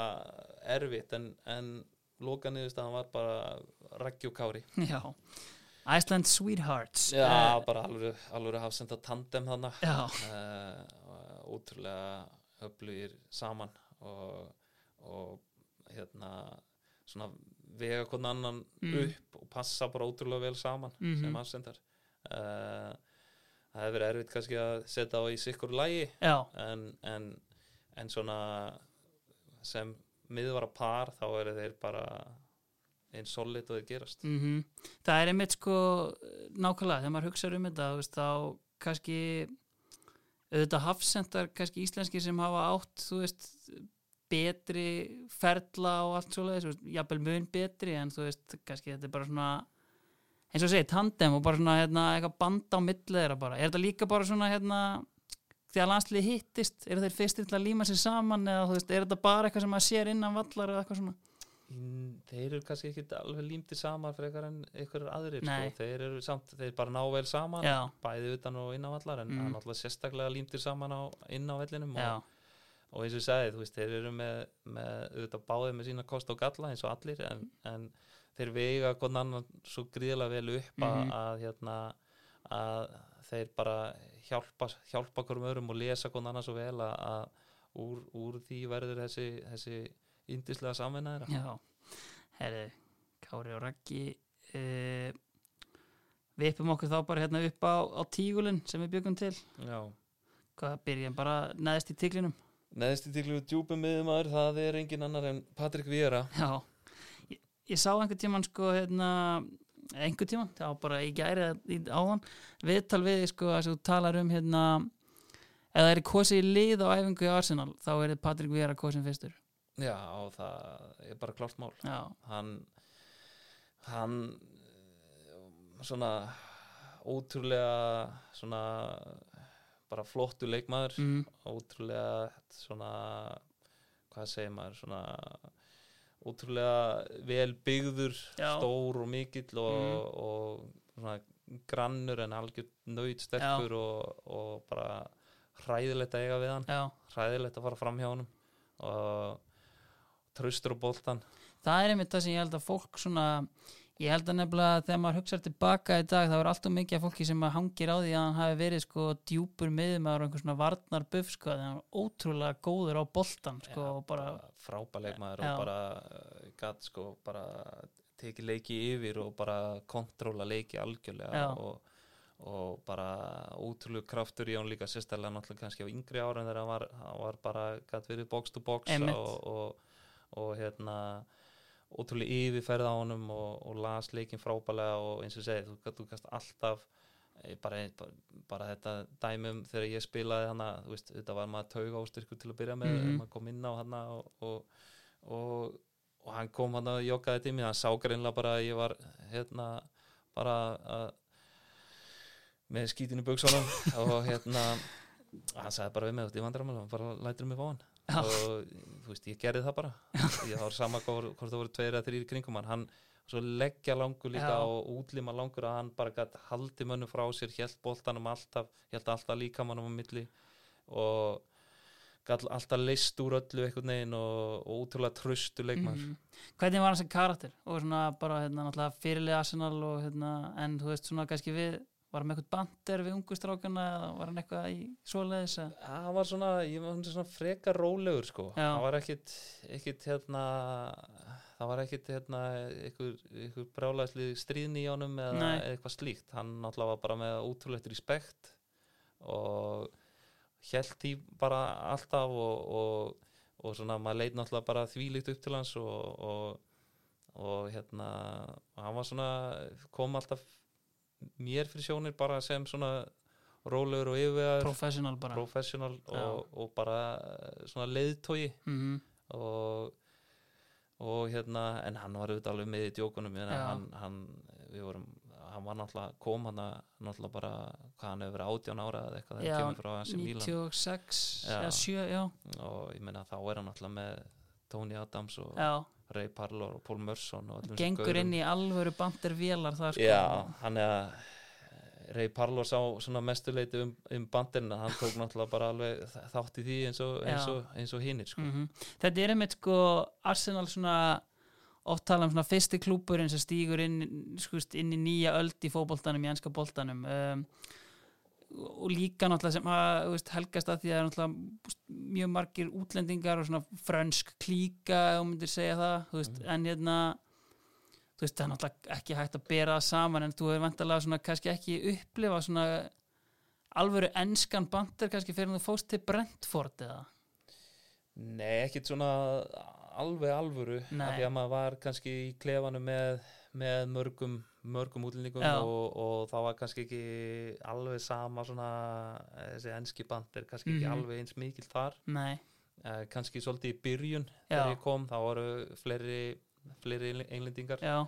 erfitt en, en loka niðurstaðan var bara Raggi og Kári Já. Iceland Sweethearts. Já, Eh, bara alveg, alveg hafsenda tandem þannig já, uh, ótrúlega öflugir saman og, og hérna svona vega hvern annan Mm. upp og passa bara ótrúlega vel saman Mhm. sem afsendar uh, það hefur verið erfitt kannski að setja á í sikkur lægi já, en, en, en svona sem miðvara par þá eru þeir bara eins solid og þeir gerast. Mm það er einmitt sko nákvæmlega, þegar maður hugsaður um þetta veist, þá kannski auðvitað hafsendar kannski íslenski sem hafa átt þú veist, betri ferla og allt veist, jafnvel mun betri en þú veist, kannski þetta er bara svona eins og segir, tandem og bara svona hérna, eitthvað band á milli þeirra bara. Er þetta líka bara svona hérna þegar landslið hittist, eru þeir fyrstir til að líma sér saman eða þú veist, er þetta bara eitthvað sem maður sér innan vallar eða eitthvað svona Mm, þeir eru kannski ekki alveg límti saman fyrir en einhverjur aðrir sko. þeir eru samt, þeir bara ná vel saman Já. bæði utan og inn á vallar en Mm. það er náttúrulega sérstaklega límtir saman á, inn á vellinum og, og eins og ég sagði, þú veist, þeir eru með, með auðvitað báðið með sína kost og galla eins og allir en, en þeir hvern annan svo gríðlega vel upp að, Mhm. að, hérna, að þeir bara hjálpa, hjálpa hverjum öðrum og lesa hvern annan svo vel að, að úr, úr því verður þessi, þessi yndislega samvinna þeirra. Já, herri, Kári og Raggi uh, Við uppum okkur þá bara hérna upp á, á tígulinn sem við byggum til. Já. Hvað byrjum bara neðst í tíglinum? Neðst í tíklu djúpum miðumæður, það er engin annar en Patrik Viera. Já, ég, ég sá einhvern tímann sko hérna einhvern tímann, það var bara í gæri eða áðan, viðtal við sko að þú talar um hérna það er kosið í lið á æfingu í Arsenal þá er þið Patrik Vera kosin fyrstur. Já, það er bara klárt mál. Já, Hann, hann, svona ótrúlega, svona, bara flottu leikmaður, mm, ótrúlega, svona, hvað segir maður, svona, ótrúlega vel byggður, Já. stór og mikill og, Mm. og svona grannur en algjör nöyt sterkur og, og bara hræðilegt að eiga við hann já hræðilegt að fara fram hjá honum og traustur á boltan það er einmitt það sem ég held að fólk svona ég held að nefnilega þegar maður hugsaður tilbaka í dag það er alltaf mikið af fólki sem hangir á því að hann hafi verið sko djúpur miðumæður og einhver svona varnar buff sko þegar hann var ótrúlega góður á boltan sko og bara, frábæleikmaður Já. og bara uh, gat sko bara tekið leiki yfir og bara kontróla leiki algjörlega Já. og, og bara ótrúlega kraftur í hann líka sérstaklega náttúrulega kannski á yngri ára þegar hann var, hann var bara gat verið box to box og, og, og hérna ótrúlega yfirferð á honum og, og las leikin frábælega og eins og segið, þú, þú kannst alltaf eh, bara, bara, bara þetta dæmum þegar ég spilaði hana, þú veist, þetta var maður tauga ástyrkur til að byrja með, mm Mhm. maður kom inn á hana og, og, og, og hann kom hann að joggaði til mér, hann sá greinlega bara að ég var hérna bara að með skítinu buksunum og hérna hann sagði bara við þú veist, ég vandrar hann bara lætur mig fá hann. Og þú veist, ég gerði það bara. Ég var sama hvort það voru tveir eða þrýr kringum hann, hann svo leggja langur líka Já. og útlima langur að hann bara gætt haldi mönnum frá sér, hjælt boltanum alltaf hjælt alltaf líka mannum á milli og gætt alltaf leist úr öllu einhvern veginn og, og útrúlega tröstu leikmaður. Mhm. hvernig var hann sem karakter? Og svona bara hérna fyrirlið Arsenal og hérna en þú veist svona kannski við var hann með eitthvað bandir við ungustrákana var hann eitthvað í svoleiðis hann var svona, ég var svona frekar rólegur sko, Já. hann var ekkit ekkit hérna það var ekkit hérna einhver brjálæðsli stríðni í honum eða Nei. eitthvað slíkt, hann náttúrulega var bara með útrúlegt respekt og held því bara alltaf og, og, og svona maður leit náttúrulega bara þvílíkt upp til hans og, og, og hérna hann var svona, kom alltaf mér fyrir sjónir bara sem svona rólegur og yfirvegar professional bara. Professional og, og bara eh, svona leiðtói mm og, og hérna en hann var auðvitað alveg með í djókunum hann, hann, við vorum, hann var náttúrulega kom hann náttúrulega bara hvað hann hefur verið átján ára eða eitthvað Já, þegar kemur frá AC Milan. 96 Já. eða 7, já, og ég meina þá er hann náttúrulega með Tony Adams og já. Ray Parlour og Paul Merson og gengur inn í alvöru bandir vélar þar sko. Já, hann er að Ray Parlour sá svona mestuleiti um, um bandin hann tók náttúrulega bara alveg þátt í því eins og, eins og, eins og hinnir sko. Mhm. Þetta er einmitt sko Arsenal svona oft tala um svona fyrsti klúburinn sem stígur inn, skust, inn í nýja öld í fótboltanum, í enska boltanum. Um, og líka náttúrulega sem að veist, helgast að því að náttúrulega mjög margir útlendingar og svona frönsk klíka ef þú myndir segja það veist, Mhm. en hérna þú veist, það er náttúrulega ekki hægt að bera það saman en þú hefur vantarlega svona kannski ekki upplifa svona alvöru enskan bandir kannski fyrir að þú fóst til Brentford eða Nei, ekkit svona alveg alvöru Nei. af því að maður var kannski í klefanum með, með mörgum, mörgum útlendingum og, og það var kannski ekki alveg sama svona eh, þessi enski band er kannski ekki Mhm. alveg eins mikil þar Nei, eh, kannski svolítið í byrjun Já. þegar ég kom, þá voru fleiri, fleiri englendingar já,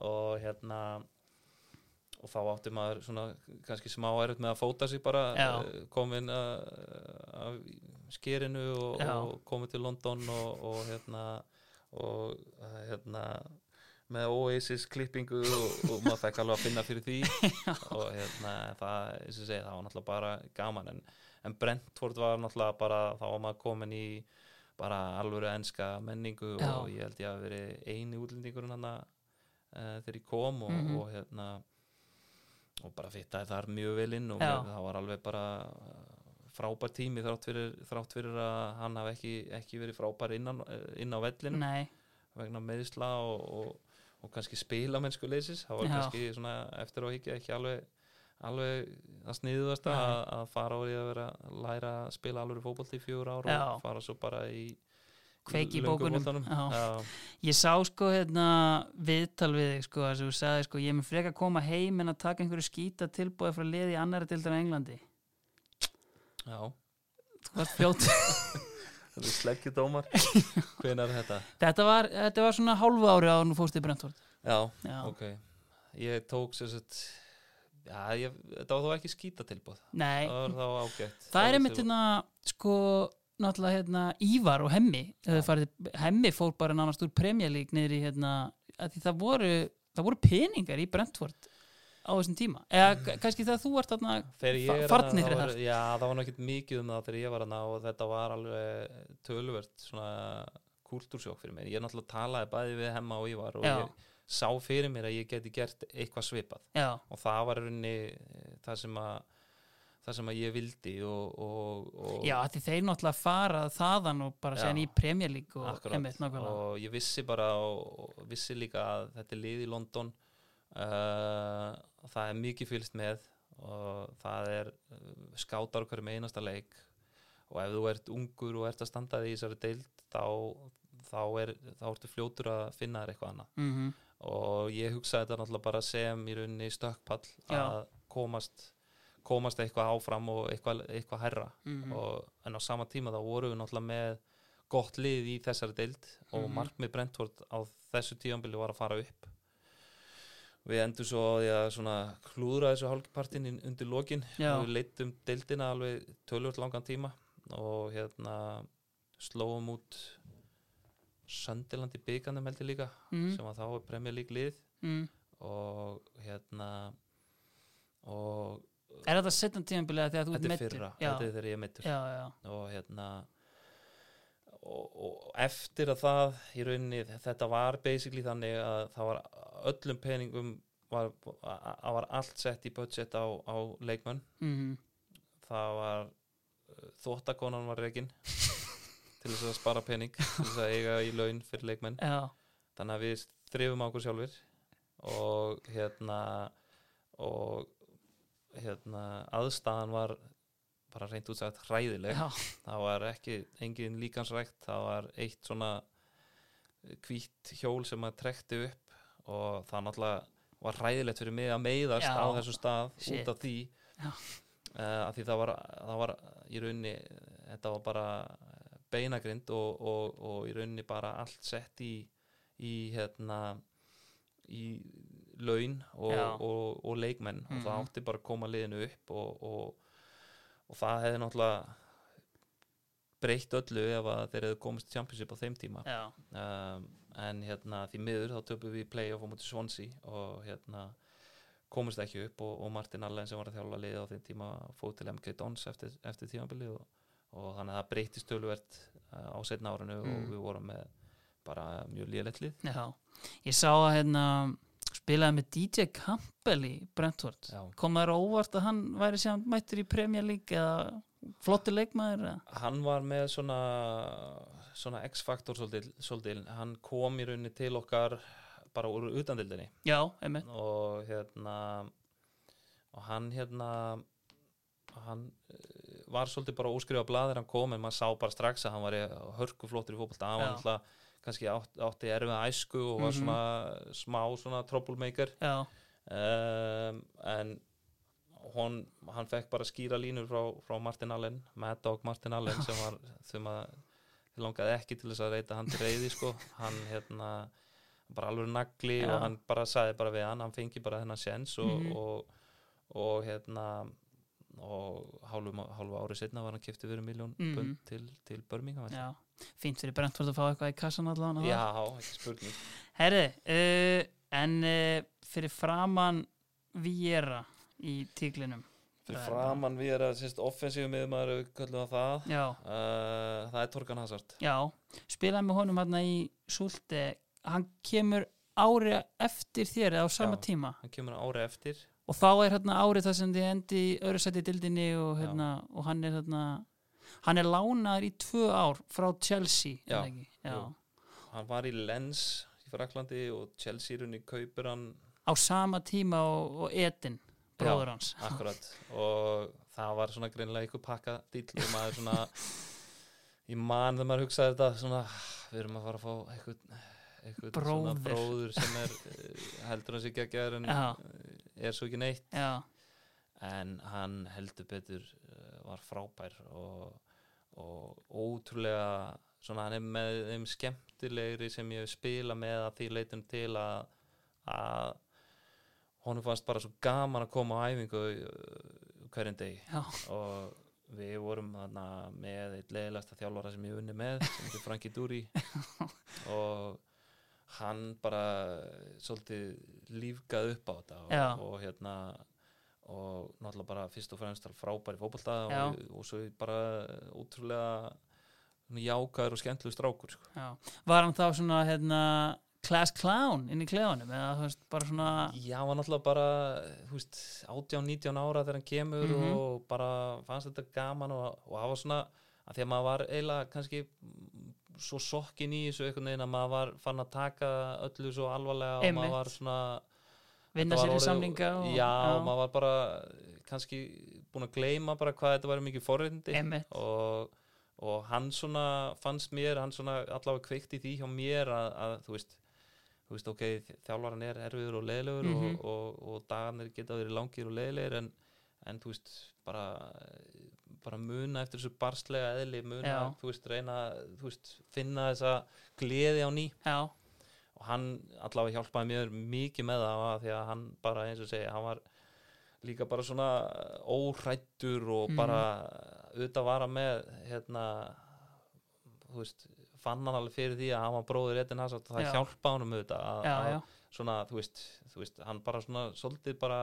og hérna og þá átti maður svona kannski smá erut með að fóta sig bara Já. eh, komin að, af skerinu og, og komið til London og, og hérna og eh, hérna með Oasis klippingu og, og maður fekk alveg að finna fyrir því og hérna það, segi, það var náttúrulega bara gaman en, en Brentford var náttúrulega bara þá var maður komin í bara alvöru enska menningu Já. og ég held ég að veri eini útlendingurinn hann uh, þegar ég kom og, Mhm. og hérna og bara fittaði þar mjög vel inn og Já. það var alveg bara frábær tími þrátt fyrir, þrátt fyrir að hann hafi ekki, ekki verið frábær inn á, inn á vellinu nei vegna meðisla og, og, kannski spila mennsku leysis það var Já. kannski svona eftir á higgja ekki alveg alveg að sniðuðast Nei. að, að fara á því að vera að læra að spila alveg fótbolt í fjögur ár Já. og fara svo bara í Kveiki í bókunum. Ég sá sko hérna viðtal við þig sko að þú sagði sko ég er með freka að koma heim en að taka einhverju skýta tilbúið frá liði í annari dildar á Englandi já, Þú varst er sleggjudómar. Hvenær er þetta? þetta, var, þetta var svona hálfu ári á nú fórst í Brentford. Já, Já, ok. Ég tók sér sett já, ég, þetta var þó ekki skýta tilbúð nei. Það var þá ágætt. Það er Þá einmitt hérna sko náttúrulega hérna Ívar og Hemmi farið, Hemmi fór bara nánast úr League niður í hérna það voru, það voru peningar í Brentford á þessum tíma? Eða kannski þegar þú ert þarna ég er farnir þarna, þá var- það. Já, það var náttúrulega mikið um það þegar ég var hana og þetta var alveg töluvert svona kúltúrsjók fyrir mér. Ég náttúrulega talaði bæði við hemma og Ívar og Já. ég sá fyrir mér að ég geti gert eitthvað svipað. Já, og það var í rauninni eh, það sem að það sem að ég vildi og, og, og já að því þeir náttúrulega fara þaðan og bara segja Premier League og og ég vissi bara og, og vissi líka að þetta er lið í London uh, það er mikið fylgst með og það er uh, skátar okkur með einasta leik og ef þú ert ungur og ert að standa því í þessari deild þá, þá, er, þá ertu fljótur að finna þér eitthvað annað. Mm og ég hugsaði þetta náttúrulega bara sem í rauninni stökkpall að komast komast eitthvað áfram og eitthvað, eitthvað herra Mhm. og, en á sama tíma þá vorum við náttúrulega með gott lið í þessari deild og Mhm. markmið Brentford á þessu tíðanbili var að fara upp við endur svo á því að klúðra þessu hálfpartin undir lokin. Já. við leittum deildina alveg tölvöld langan tíma og hérna slóum út Söndiland í byggandum heldur líka mm, sem að þá er League lið. Mm. og hérna og Er þetta setjum tímabilið þegar þú ert þetta er fyrra, já, þetta er þegar ég er já, og hérna og, og eftir að það í rauninni þetta var basically þannig að það var öllum peningum var, að var allt sett í budget á, á leikmenn. Mm, það var þóttakonan var reikin til þess að spara pening til þess að eiga í laun fyrir leikmenn. Já, þannig að við þrifum á okkur sjálfur og hérna og hérna aðstæðan var bara reynd út sagt hræðileg já, það var ekki engin líkansrækt það var eitt svona hvítt hjól sem að trekti upp og það náttúrulega var hræðilegt fyrir mig að meiðast Já. á þessu stað Shit. út af því uh, af því það var, það var í rauninni þetta var bara beinagrind og, og, og í rauninni bara allt sett í, í hérna í laun og, og, og leikmenn og það Mhm. átti bara að koma liðinu upp og, og, og það hefði náttúrulega breytt öllu ef að þeir hefðu komist í championship á þeim tíma. Um, en hérna því miður þá töpum við í play-off á móti Swansea og hérna komist ekki upp og, og Martin Allen sem var að þjálfa liðið á þeim tíma fóð til MK Dons eftir, eftir tímabilið og, og þannig að það breytist töluvert uh, á setna árinu og Mm. við vorum með bara mjög lélegt lið. Já. Ég sá að hérna spilaði með DJ Campbell í Brentford. Kom það óvart að hann væri síðan mættur í Premier League eða flotti leikmaður eða? hann var með svona svona X-faktor svolítil hann kom í rauninni til okkar bara úr utandildinni já, og hérna og hann hérna hann eh, var svolítið bara óskrifa blaðir hann kom en maður sá bara strax að hann var hörkuflottur í fótbolta. Hann var alltaf kannski átt, átti erfið æsku og var svona smá svona troublemaker um, en hon, hann fekk bara skýra línur frá, frá Martin Allen Mad Dog Martin Allen sem var að þið langaði ekki til þess að reyta hann til reyði sko hann hérna bara alveg nagli Já. og hann bara sagði bara við hann hann fengi bara þennan sjens og, Mhm. og, og hérna og hálfu, ári setna var hann kiptið fyrir miljón Mhm. pund til, til Birmingham já fínt fyrir Brentford að fá eitthvað í kassan allan já, ekki spurning. Herri, uh, en uh, fyrir framann Viera í tíklinum fyrir Það framann erum sérst offensíu miðmaður við köllum það það. Já, uh, það er Torgan Hazard. Já, spilaði með honum hérna í Súlte hann kemur ári eftir þér eða á sama Já. tíma? hann kemur ári eftir. Og þá er hérna árið það sem þið endi í öðru sæti dildinni og, hérna, og hann er hérna hann er lánaður í tvö ár frá Chelsea Já? Já. hann var í Lens í Fraklandi og Chelsea runni kaupir hann á sama tíma og, og Edin bróður hans akkurat og það var svona greinilega ykkur pakka dýll og maður svona í mann þegar maður hugsaði þetta svona við erum að fara að fá eitthvað, eitthvað svona Bróðir. bróður sem er eh, heldur hans ekki að gera en Já. eh, er svo ekki neitt já, en hann heldur betur uh, var frábær og, og ótrúlega svona hann er með þeim skemmtilegri sem ég spila með að því leitum til að, að honum fannst bara svo gaman að koma á æfingu uh, hverjum degi. Já, og við vorum þarna með eitt leiðilegasta þjálfara sem ég unni með sem heitir Franki Dúri og hann bara svolítið lífgað upp á þetta og, og hérna og náttúrulega bara fyrst og fremst frábæri fótbolta Já. og, og svo bara útrúlega jákaður og skemmtilegur strákur sko. var hann þá svona hérna class clown inn í bara svona Já, hann var náttúrulega bara þú veist, 18-19 ára þegar hann kemur Mhm. og bara fannst þetta gaman og, það var svona að því að maður var eiginlega kannski mm, svo sokkin í þessu einhvern veginn að maður var fann að taka öllu svo alvarlega og Einmitt. maður var svona vinna sér í samninga og, Já, og maður var bara kannski búin að gleyma bara hvað þetta var mikið Einmitt. og, og hann svona fannst mér, hann svona allavega kveikt í því hjá mér að, að þú veist þú veist, ok, þjálfaran er erfiður og leiðilegur Mhm. og, og, og dagarnir geta verið langir og leiðilegir en, en þú veist, bara bara muna eftir þessu barslega eðli muna, Já. þú veist, reyna þú veist, finna þessa gleði á ný já, hann allavega hjálpaði mér mikið með það því að hann bara eins og segja hann var líka bara svona óhrættur og Mhm. bara auðvitað vara með hérna þú veist, fann hann alveg fyrir því að hann var bróður Edin Hazard og það Já. hjálpa honum auðvitað að, að svona, þú veist, þú veist, hann bara svona svolítið bara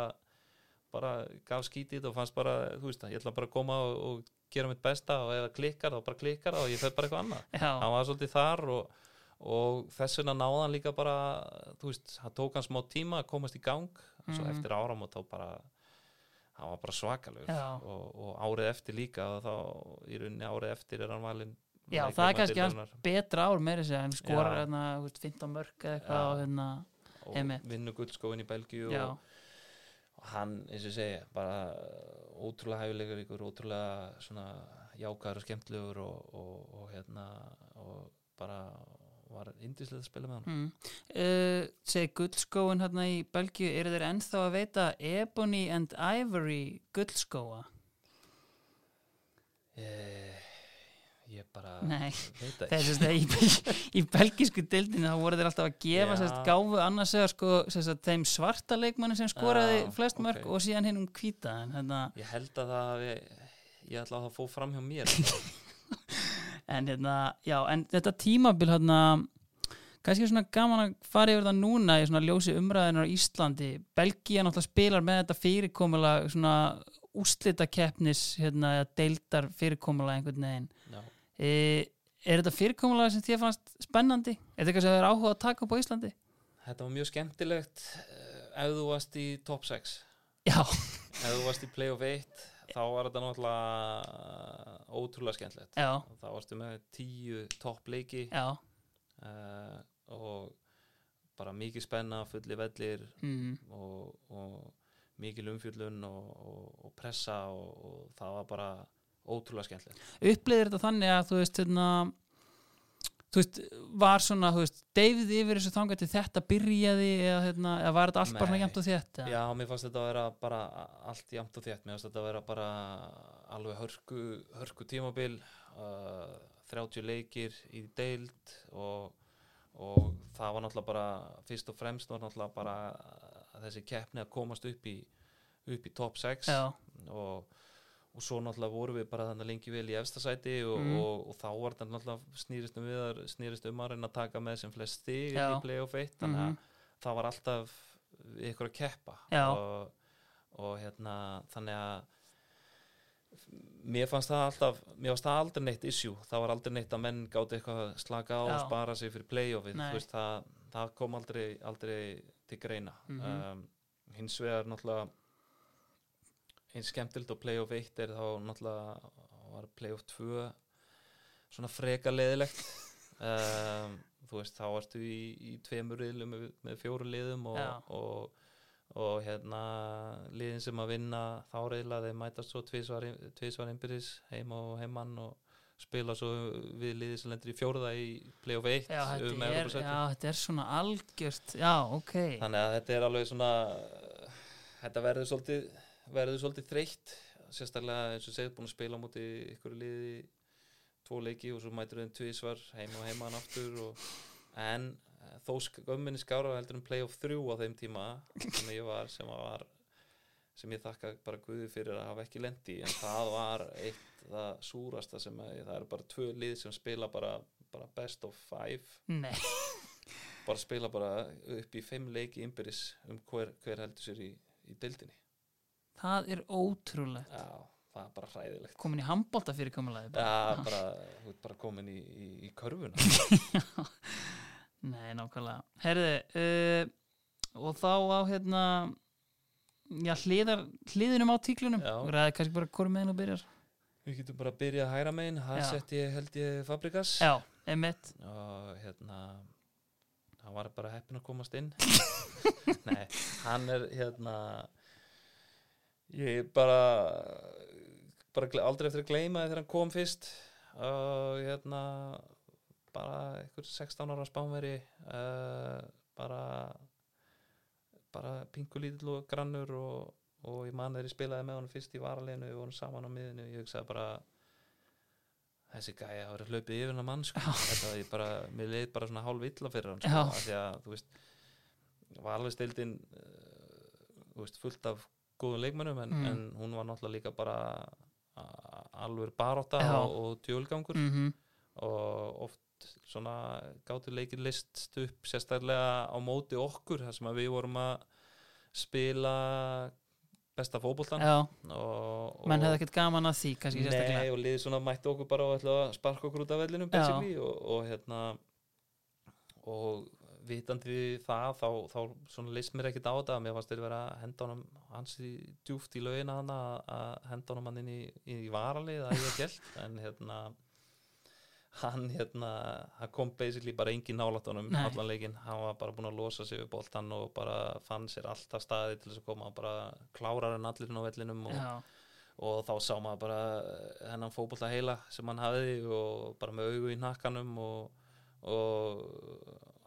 bara gaf skítið og fannst bara, þú veist, ég ætla bara að koma og, og gera mitt besta og ef það klikkar þá bara klikkar það og ég fer bara eitthvað annað hann var svolítið þar og, og þess vegna náði hann líka bara þú veist, hann tók hann smá tíma að komast í gang. Svo Mhm. eftir áramót þá bara hann var bara svakalegur. Já. og, og árið eftir líka og þá í rauninni árið eftir er hann valinn Já, það er kannski deildarinnar. betra ár meira sér en skorar hérna þú veist, 15 mörg eða eitthvað og hérna og vinnu guldskóin í Belgíu og, og hann, eins og segja, bara ótrúlega hæfilegur ykkur, ótrúlega svona jákar og skemmtlegur og, og, og hérna og bara var indislega að spila með hann mm. uh, segi gullskóin hérna í Belgíu eru þeir ennþá að veita Ebony and Ivory gullskóa? Eh, ég bara Nei, veit það í, í belgísku dildinu þá voru þeir alltaf að gefa sérst gáfu annars eða sko sérst þeim svarta leikmanni sem skoraði Já, flest mörg ok. og síðan hinn um hvíta en hérna, ég held að það hafi, ég ætla að það fóð fram hjá mér en hérna já, en þetta tímabil hérna kannski er svona gaman að fara yfir það núna í svona ljósi umræðinar á Íslandi. Belgía náttúrulega spilar með þetta fyrirkomulag svona úslita keppnis hérna, eða deildar fyrirkomulag einhvern veginn. E, er þetta fyrirkomulag sem þér fannst spennandi? Er þetta eitthvað sem þið er áhuga að taka upp á Íslandi? þetta var mjög skemmtilegt eh, ef þú varst í top 6 Já, ef þú varst í play of 8 þá var þetta náttúrulega ótrúlega skemmtilegt. Já, þá varstu með tíu topp leiki uh, og bara mikið spenna, fulli vellir mm, og, og mikil umfjöllun og, og, og pressa og, og það var bara ótrúlega skemmtilegt. Upplýðir þetta þannig að þú veist hérna þú veist, var svona, þú veist deyfið yfir þessu þangað til þetta byrjaði eða, hérna, eða var þetta allt bara Nei. jæmt og þétt? Já, mér fannst þetta að vera bara allt jæmt og þétt, mér fannst þetta að vera bara alveg hörku, hörku tímabil uh, 30 leikir í deild og, og það var náttúrulega bara fyrst og fremst var náttúrulega bara þessi keppni að komast upp í í top 6 Já, og, og svo náttúrulega vorum við bara þannig lengi vel í efsta sæti og, Mhm. og, og þá var þetta náttúrulega snýrist um við að snýrist um að reyna að taka með sem flest stig í playoff 1 þannig að Mhm. það var alltaf ykkur að keppa og, og hérna þannig að mér fannst það alltaf mér fannst það aldrei neitt issue það var aldrei neitt að menn gáti eitthvað að slaka á og Já. spara sig fyrir playoffið það, það kom aldrei, aldrei til greina Mhm. um, hins vegar náttúrulega eins skemmtild og playoff 1 er þá náttúrulega var playoff 2 svona freka leðilegt um, þú veist þá varstu í, í tveimur riðlum með, með fjóru liðum og, Já. og, og hérna liðin sem að vinna þá reyðla þeir mætast svo tvísvar, innbyrðis heima og heimann og spila svo við liði sem lendur í fjóruða í playoff 1 já, um er, já, þetta er svona algjört Já, ok. Þannig að þetta er alveg svona þetta verður svolítið verður svolítið þreytt sérstaklega eins og segið búin að spila á móti ykkur liði tvo leiki og svo mætur þeim tvísvar heima og heimaðan aftur og, en eh, þó gömminni skára heldur um playoff 3 á þeim tíma sem ég var sem var sem ég þakka bara Guði fyrir að hafa ekki lendi en það var eitt það súrasta sem að það eru bara tvö lið sem spila bara, bara best of five. Nei, bara spila bara upp í fimm leiki innbyrðis um hver, hver heldur sér í, í deildinni það er ótrúlegt. Já, það er bara hræðilegt. Komin í handbólta fyrirkomulagi já, bara, þú ert bara komin í, í, í körfuna. Nei, nákvæmlega. Herði, uh, og þá á hérna Já, hliðar, hliðinum á tíklunum. Ræði kannski bara hvort með henn og byrjar. Við getum bara að byrja að hæra megin. Það sett ég held ég Fabrikas Já, emitt og hérna hann var bara heppin að komast inn. Nei, hann er hérna ég bara bara aldrei eftir að gleyma þegar hann kom fyrst. Og hérna bara einhver 16 ára spánveri uh, bara bara pingulítill og grannur og, og ég man þegar ég spilaði með honum fyrst í varaleginu, við vorum saman á miðinu ég hugsaði bara þessi gæja hafa verið hlaupið yfir hennar mann sko. þetta var ég bara, mér leið bara svona hálf illa fyrir hann sko, af því að þú veist valvistildin þú veist, fullt af góðum leikmönnum en, Mm. en hún var náttúrulega líka bara alveg baróta og, og djölgangur mm og oft svona gátu leikir list upp sérstaklega á móti okkur þar sem að við vorum að spila besta og, menn hefði ekkert gaman að því kannski Nei, sérstaklega og liðið svona mætti okkur bara og ætla að sparka okkur út af vellinum og, og hérna og vitandi það þá, þá leist mér ekkert á þetta. Mér fannst þeir vera að henda honum hans í djúft í laugina hana að henda honum hann inn í, í varalið að ég gælt en hérna hann hérna hann kom basically bara engin nálætt honum allan leikinn, hann var bara búinn að losa sig við boltan og bara fann sér alltaf staði til þess að koma bara klárar en allir inn á vellinum og, Já, og þá sá maður bara hennan fótbolta heila sem hann hafði og bara með augu í nakkanum og, og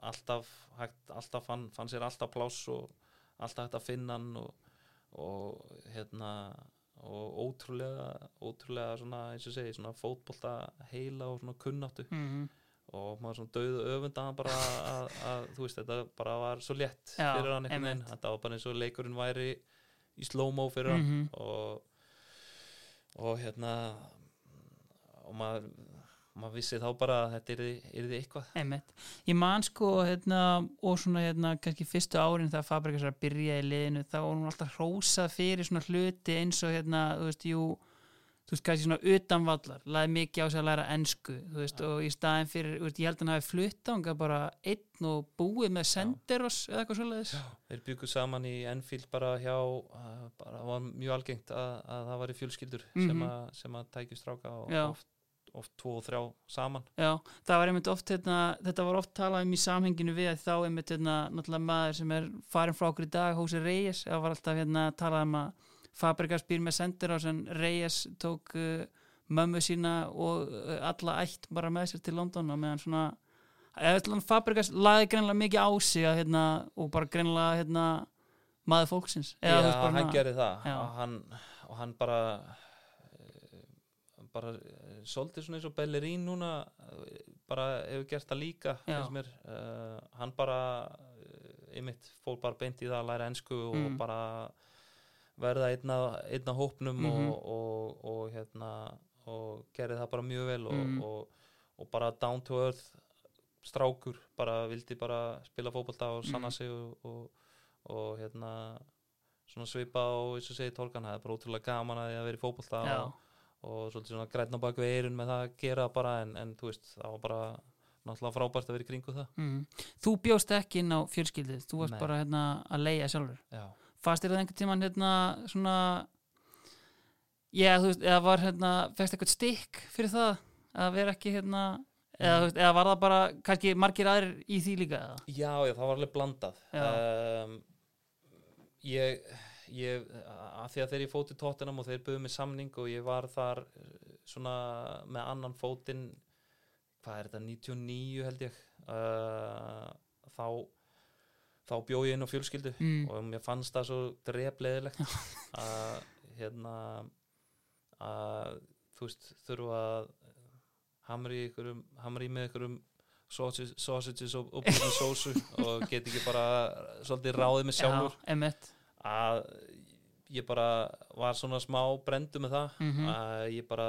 alltaf, hægt, alltaf fann, fann sér alltaf pláss og alltaf hægt að finna hann og, og hérna og ótrúlega ótrúlega svona eins og segi svona fótbolta heila og svona kunnáttu. Mm og maður svona döðu öfundan bara að, að þú veist þetta bara var svo létt Já, fyrir hann einhvern veginn. þetta var bara eins og leikurinn væri í slow-mo fyrir hann. Mhm. og, og hérna og maður maður vissi þá bara að þetta yrði, yrði eitthvað. Einmitt. Ég man sko hérna, og svona hérna, kannski fyrstu árin þegar Fabrikas er að byrja í liðinu þá var hún alltaf hrósað fyrir svona hluti eins og hérna, þú veist, jú þú veist, kannski svona utanvallar laði mikið á sig að læra ensku þú veist, og í staðin fyrir, þú veist, ég held að hann hafi flutt ánga bara einn og búið með senderos eða eitthvað svoleiðis. Þeir byggu saman í Enfield bara hjá bara var mjög algengt að, að það var í fjölskyldur sem, Mhm. að, sem að oft, tvo og þrjá saman. Já, það var einmitt oft hérna, þetta var oft talað um í samhenginu við þá einmitt hérna, náttúrulega maður sem er farin frá okkur í dag, Hósi Reyes það var alltaf hérna talað um að Fabrikas býr með sendir á sem Reyes tók uh, mömmu sína og uh, alla ætt bara með sér til London og meðan svona eða Fabrikas laði greinlega mikið á sig að, hérna, og bara greinlega hérna, maður fólksins. Já, hann gerði það. Og hann, og hann bara bara eh, svolítið svona eins og Bellerín núna eh, bara hefur gert það líka uh, hann bara uh, einmitt fór bara beint í það að læra ensku og Mm. bara verða einna, einna hópnum Mhm. og, og, og hérna og gerði það bara mjög vel og, Mm. og, og bara down to earth strákur, bara vildi bara spila fótbolta og sanna Mhm. sig og, og, og hérna svona svipa og eins og segi tólkan það er bara ótrúlega gaman að því að vera í fótbolta Já. og, og svolítið svona grætna bak við eirun með það að gera bara en, en þú veist, það var bara náttúrulega frábært að vera í kringu það Mhm. Þú bjóst ekki inn á fjölskyldið þú varst Nei. bara hérna, að leia sjálfur þér það einhvern tímann hérna svona já þú veist, eða var hérna fegst eitthvað stikk fyrir það að vera ekki hérna eða, þú veist, eða var það bara kannski margir aðrir í því líka eða? já, já það var alveg blandað um, ég, ég að því að þegar ég fóti tóttinam og þeir buðu mig samning og ég var þar eh, svona með annan fótinn hvað er þetta, 99 held ég uh, þá þá bjó ég inn á fjölskyldu Mm. og mér fannst það svo drefleðilegt að hérna að þú veist þurfa að hamra í ykkurum hamra í með ykkurum sausages, sausages og, búin sósu og get ekki bara svolítið ráðið mig sjálfur. Já, emitt að ég bara var svona smá brendu með það Mhm. að ég bara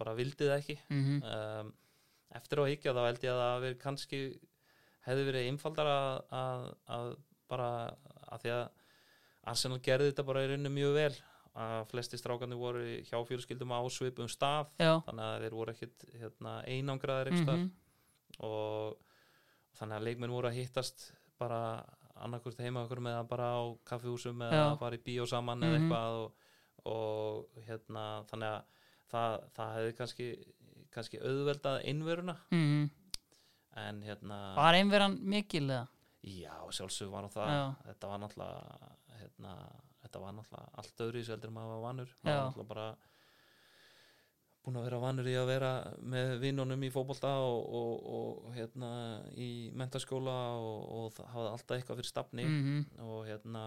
bara vildi það ekki. Mm um, eftir á higgja þá held ég að það veri kannski hefði verið einfaldar að, að, að bara að því að Arsenal gerði þetta bara í rauninu mjög vel að flesti strákandi voru hjá fjölskyldum á svipum stað Já. þannig að þeir voru ekkit hérna, einangraðir mm mhm, og þannig að leikmenn voru að hittast bara annarkvort heima okkur með að bara á kaffihúsum eða að fara í bíó saman eða Mhm. eitthvað og, og hérna þannig að það, það hefði kannski kannski auðveldað innveruna mhm. en hérna Var einveran mikil eða? já, sjálfsög var það Já. þetta var náttúrulega hérna, þetta var náttúrulega allt öðru í en maður var vanur maður var náttúrulega bara búin að vera vanur í að vera með vinnunum í fótbolta og, og, og hérna í mentaskóla og, og hafði alltaf eitthvað fyrir stafni. Mhm, og hérna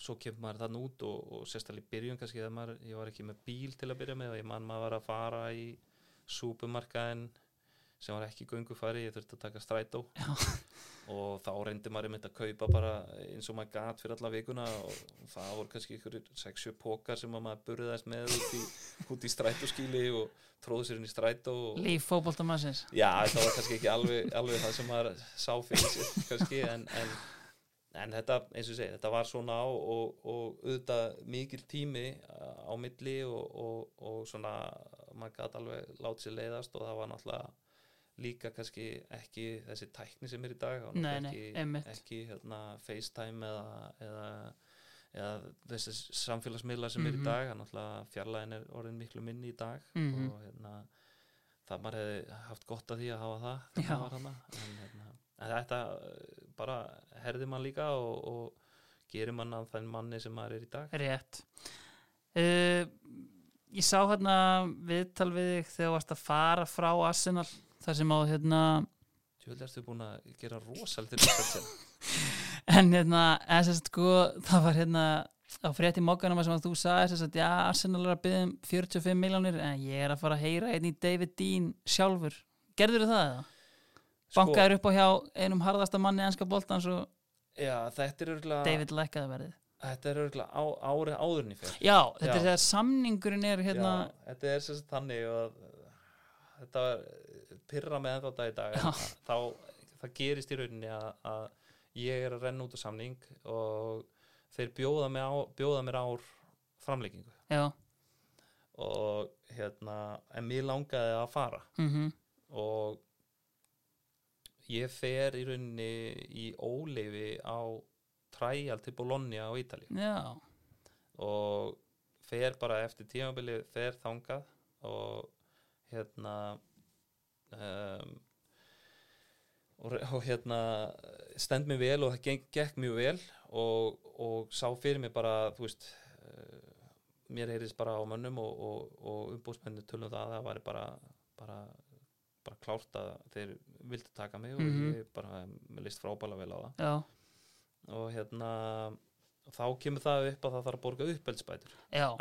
svo kemur maður þann út og, og sérstaklega í byrjun kannski þegar maður, ég var ekki með bíl til að byrja með ég man maður að fara í súpumarkaðin sem var ekki göngufæri, ég þurfti að taka strætó. Og þá reyndi maður einmitt að kaupa bara eins og maður gat fyrir alla vikuna og það voru kannski ykkur 6-7 pókar sem að maður burðast með út í, út í strætóskíli og tróði sér inn í strætó Líf fótboltamassins Já, þetta var kannski ekki alveg, alveg það sem maður sá fyrir sér kannski en, en, en þetta, eins og segi, þetta var svona á og, og auðvitað mikil tími á milli og, og, og svona maður gæti alveg látið sér leiðast og það var náttúrulega líka kannski ekki þessi tækni sem er í dag það Nei, nei, ekki, ekki hérna, FaceTime eða, eða, eða þessi samfélagsmiðla sem er Mhm. í dag, það er náttúrulega fjarlæðin er orðin miklu minni í dag Mhm. og hérna það maður hefði haft gott að því að hafa það maður var þarna. en, hérna, en þetta uh, bara herði mann líka og, og gerir mann að þann manni sem maður er í dag Rétt uh, Ég sá hérna viðtal við þig þegar þú varst að fara frá Arsenal þar sem á hérna Tjóðlega ertu búin að gera hérna. en hérna, en sagt sko það var hérna á frétti mokkanum sem að þú sagði að já, Arsenal er að byggja um 45 miljónir en ég er að fara að heyra einn í David Dean sjálfur gerður það eða? Bankaður upp á hjá einum harðasta manni ennska boltans og Já, þetta er örgulega David lækkaði verðið Þetta er örgulega á, árið áðurinn í fyrr Já, þetta Já. er þegar samningurinn er hérna Já, þetta er sagt þannig og þetta var pyrra með dag í dag þá það gerist í rauninni að, að ég er að renna út á samning og þeir bjóða, mig á, bjóða mér ár framleikingu Já, og hérna en mér langaði að fara. Mhm, og ég fer í rauninni í óleifi á træjal til Bologna á Ítali já. Og fer bara eftir tímabili fer þangað og hérna um, og, og hérna stend mér vel og það gekk, gekk mjög vel og, og sá fyrir mér bara þú veist uh, mér heyrðist bara á mönnum og, og, og umbúsmennu tölum það að það væri bara bara, bara klárt að þeir vildi taka mig og Mhm. ég bara list frábæla vel á það. Já, og hérna þá kemur það upp að það þarf að borga uppeldsbætur.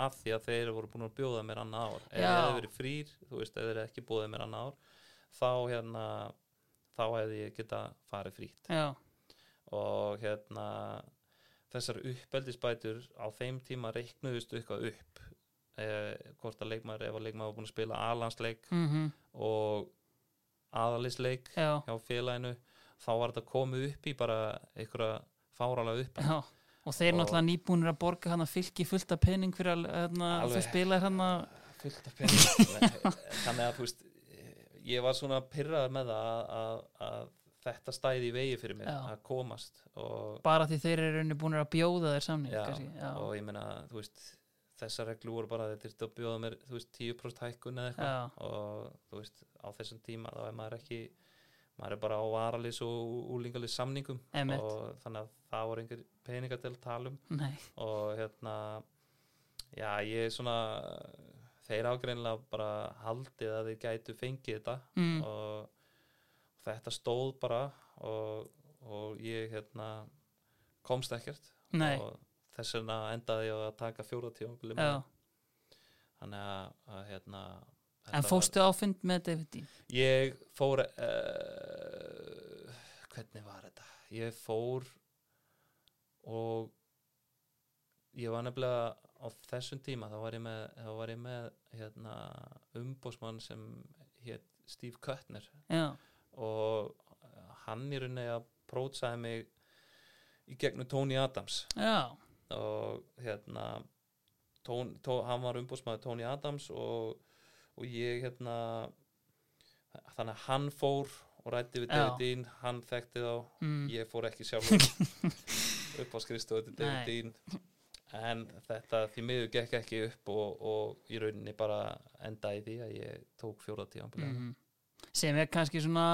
Af því að þeir voru búin að bjóða mér annað ár. Ég hefði verið frýr, þú veist, ef þeir hefði ekki bjóðað mér annað ár þá hérna þá hefði ég geta farið frýtt já. Og hérna þessar uppeldisbætur á þeim tíma reiknuðust eitthvað upp eh, hvort að leikmaður, ef að leikmaður var búin að spila alansleik mhm, og aðalisleik Já, hjá félaginu þá var þetta komið upp í bara einhverja fáralega upp já. Og þeir Og- náttúrulega nýbúnir að borga hann að fylgi fullt af pening fyrir að hérna, að Alveg. spilaðir hann að fullt af pening. Þannig að þú veist ég var svona pyrraður með það að, að, þetta stæði í vegi fyrir mér Já. að komast bara því þeir eru raunni búin að bjóða þér samning já, og ég veist þessar reglu voru bara að þetta er að bjóða mér veist 10% hækkun eða eitthvað og veist á þessum tíma þá er maður ekki maður er bara á varalis og úlingalis samningum Einmitt. og þannig að það voru einhver peningar til að tala um Nei, og hérna já ég er svona þeir ágreinlega bara haldið að þeir gætu fengið þetta mm, og þetta stóð bara og, og ég hérna komst ekkert. Nei, og þess vegna endaði ég að taka fjóra tíma já. þannig að, að hérna En fóstu á fund með var, ég fór uh, hvernig var þetta? Ég fór og ég var nefnilega á þessum tíma þá var ég með, var ég með hérna, umbósmann sem hétt Steve Kuttner. Já, og hann í rauninni að prótsaði mig í gegnum Tony Adams. Já, og hérna tón, tó, hann var umbúsmaður Tony Adams og, og ég hérna þannig að hann fór og rætti við. David Dean hann þekkti þá, mm, ég fór ekki sjálfur upp á skrifstofu til David. Dean en þetta því miður gekk ekki upp og, og í rauninni bara endaði því að ég tók fjóra tíma mm, sem er kannski svona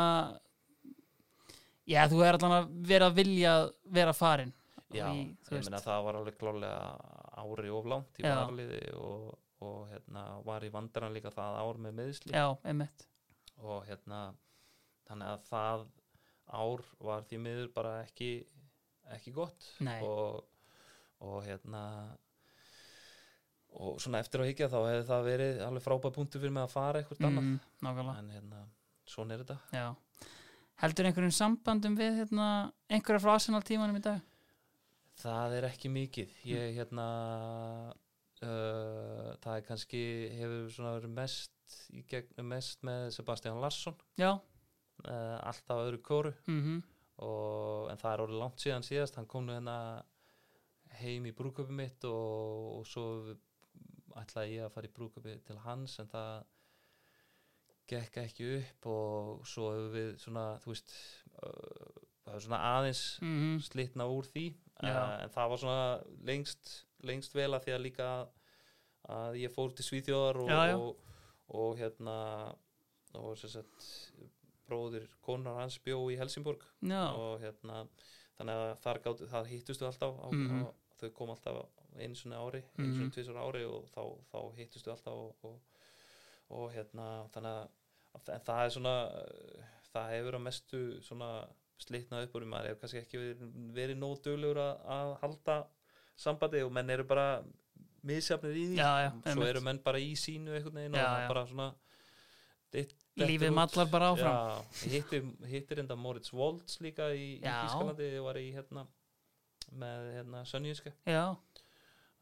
Já, þú er allan að vera að vilja vera farin Já, í, ég meina það var alveg klálega ári of langt í varliði og, og hérna, var í vandran líka það ár með meðsli Já, einmitt. Og hérna þannig að það ár var því miður bara ekki ekki gott. Nei. og, og hérna og svona eftir að higgja þá hefði það verið alveg frábæð punktur fyrir mig að fara eitthvað annað. mm, Nákvæmlega, en hérna, svona er þetta. Já. Heldur einhverjum sambandum við hérna, einhverja frá Arsenal tímanum í dag? Það er ekki mikið. Ég hérna uh, það er kannski hefur svona verið mest í gegnum mest með Sebastian Larsson. Já, uh, alltaf öðru kóru mhm, og, en það er orðið langt síðan síðast. Hann kom nú hérna heim í brúköpi mitt og, og svo ætlaði ég að fara í brúköpi til hans en það gekk ekki upp og svo hefur við svona þú veist það er svona aðeins mhm. slitna úr því. Uh, en það var svona lengst, lengst vel að því að líka að ég fór til Svíþjóðar og, Já, já. og, og hérna og sem sagt bróðir konar hans bjó í Helsingborg. Og hérna þannig að þar, gátu, þar hittustu alltaf á, Mhm. á, þau kom alltaf einu svona ári einu Mhm. svona tvisar ári og þá, þá hittustu alltaf og, og, og hérna þannig að en það er svona það hefur að mestu svona slitnað upp úr maður hefur kannski ekki verið, verið nóg duglegur að, að halda sambandi og menn eru bara misjafnir í því Já, já, svo einmitt. eru menn bara í sínu einhvern veginn Já, og bara svona ditt- lífið mallar bara áfram Já, hittir, hittir enda Moritz Woltz líka í, í Já. Þískalandi ég var í hérna með hérna Sönjíska já,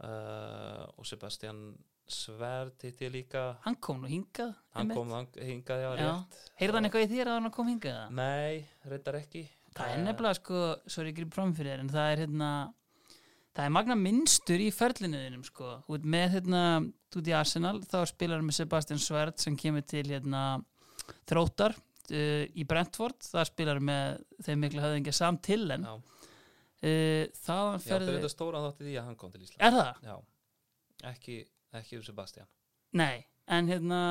uh, og Sebastian Sverd hitti ég líka. Hann kom nú hingað hann kom hingað já, Já. rétt. Heyrði hann eitthvað í þér að hann kom hingað? Nei, reyndar ekki. Það er Eh, nefnilega sko, sorry ég grip fram fyrir þér en það er hérna það er magna minnstur í ferlinuðinum sko, út með hérna út í Arsenal, þá spilar hann með Sebastian Sverd sem kemur til hérna þróttar uh, í Brentford. Það spilar með þeim miklu höfðingja Sam Tillen Já, uh, þaðan ég átti ferði þetta stóra þátti því að hann kom til Ísland er það? Já, ekki, ekki um Sebastian Nei, en hérna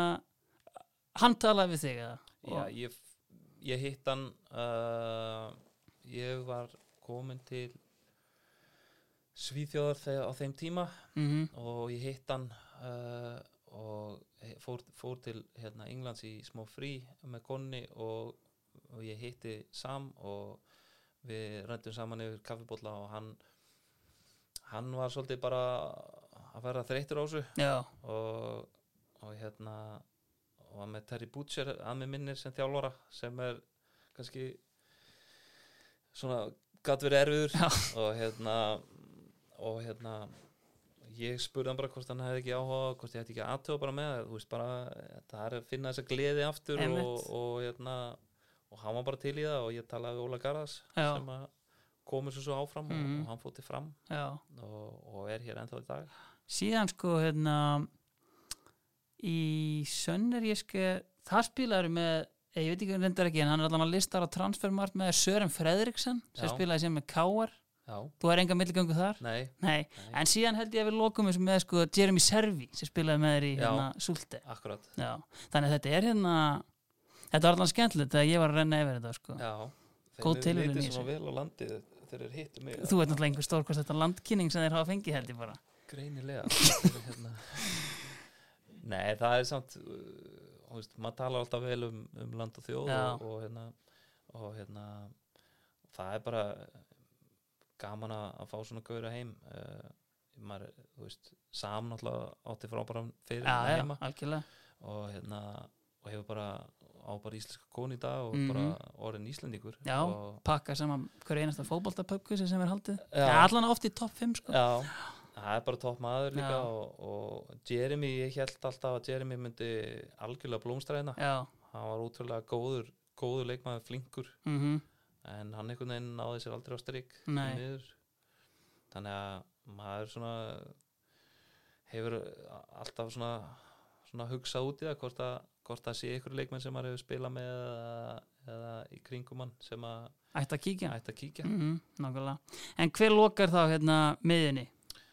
hann talaði við þig eða? Já, ég, ég hitt hann uh, ég var komin til Svíþjóðar þegar, á þeim tíma mm og ég hitt hann uh, og fór, fór til hérna, Englands í smá frí með konni og, og ég hitti Sam og við rættum saman yfir kaffibólla og hann hann var svolítið bara að vera þreyttur á þessu og, og hérna og var með Terry Butcher að með minnir sem þjálfara sem er kannski svona gatt verið erfiður Já. og hérna og hérna ég spurði hann bara hvort hann hefði ekki áhuga hvort ég hefði ekki aðtöfa bara með það, er að finna þessa gleði aftur og, Einmitt. og hérna og hann var bara til í það og ég talaði við Óla Garðas Já. sem komur svo svo áfram Mhm. og, og hann fótti fram og, og er hér ennþá í dag síðan sko hérna í Sönneríske það spilaður með ég veit ekki hvernig reyndar ekki en hann er allan að listar á transfermart með Sören Fredriksson sem Já. spilaði sem með Káar Já, þú er enga milligöngu þar nei, Nei. nei. en síðan held ég að við lokum þessu með sko Jeremy Servi sem spilaði með þér í hérna Súlte þannig að þetta er hérna þetta var allan skemmtilegt þegar ég var að renna yfir þetta sko. Já, þeir þessu. svona vel á landið þeir eru hittu mig þú ert náttúrulega einhver stórkost þetta landkynning sem þeir hafa fengið held ég bara greinilega Þeir hérna. Nei, það er samt uh, veist, maður talar alltaf vel um, um land og þjóð Já. og, og hérna og hérna það er bara gaman að að fá svona gauðra heim uh, maður, þú veist, Sam náttúrulega átti frábæra fyrir já, já, heima algjörlega og hérna og hefur bara á bara íslenska koni í dag og Mhm. bara orðin íslendingur. Já. pakka saman hverju einasta fótboltapöpkvísi sem er haldið. Já, allan oft í topp 5 sko. Já, það er bara topp maður líka og, og Jeremy, ég held alltaf að Jeremy myndi algjörlega blómstræðina Já, hann var útrúlega góður góður leikmaður, flinkur. Mhm, en hann einhvern veginn náði sér aldrei á niður þannig að maður svona hefur alltaf svona, svona hugsað út í það hvort að, hvort að sé ykkur leikmenn sem maður hefur spilað með eða, eða í kringum hann sem að ætti að kíkja. ætti að kíkja. Mm Nákvæmlega. En hver lokar þá hérna miðinni?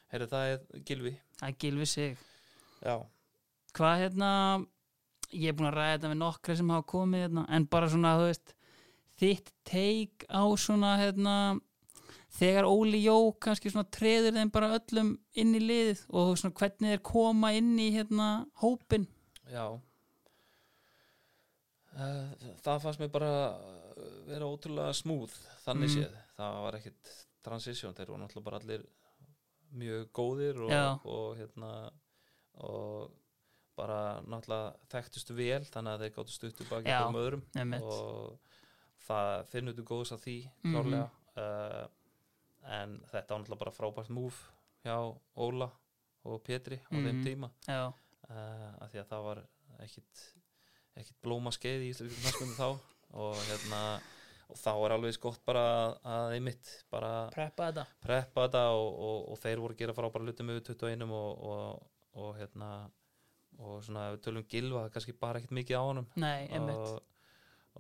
Heyrðu, það er Gilvi Það er Gilvi sig. Já, Hvað hérna Ég er búin að ræða þetta við nokkra sem hafa komið hérna, en bara svona, þú veist þitt teik á svona hérna þegar Óli Jó kannski svona treður þeim bara öllum inn í liðið og svona hvernig þeir koma inn í hérna hópin Já Það fannst mér bara eh, vera ótrúlega smúð þannig Mm. séð, það var ekkit transition, þeir voru náttúrulega bara allir mjög góðir og, Já. og hérna og bara náttúrulega þekktustu vel þannig að þeir gáttu stutt upp að geta um öðrum Einmitt. og það finnur þú góðs að því Mhm. klárlega uh, en þetta var náttúrulega bara frábært múf hjá Óla og Petri á þeim Mhm. tíma uh, af því að það var ekkit, ekkit blóma skeið í Íslandvíkum knastmyndu þá. Og hérna og þá er alveg skott bara að einmitt bara preppa þetta. preppa þetta og, og, og þeir voru að gera frábæra hluti með 21 og, og, og hérna og svona við tölum gilva kannski bara ekkit mikið á honum. Nei, einmitt. og,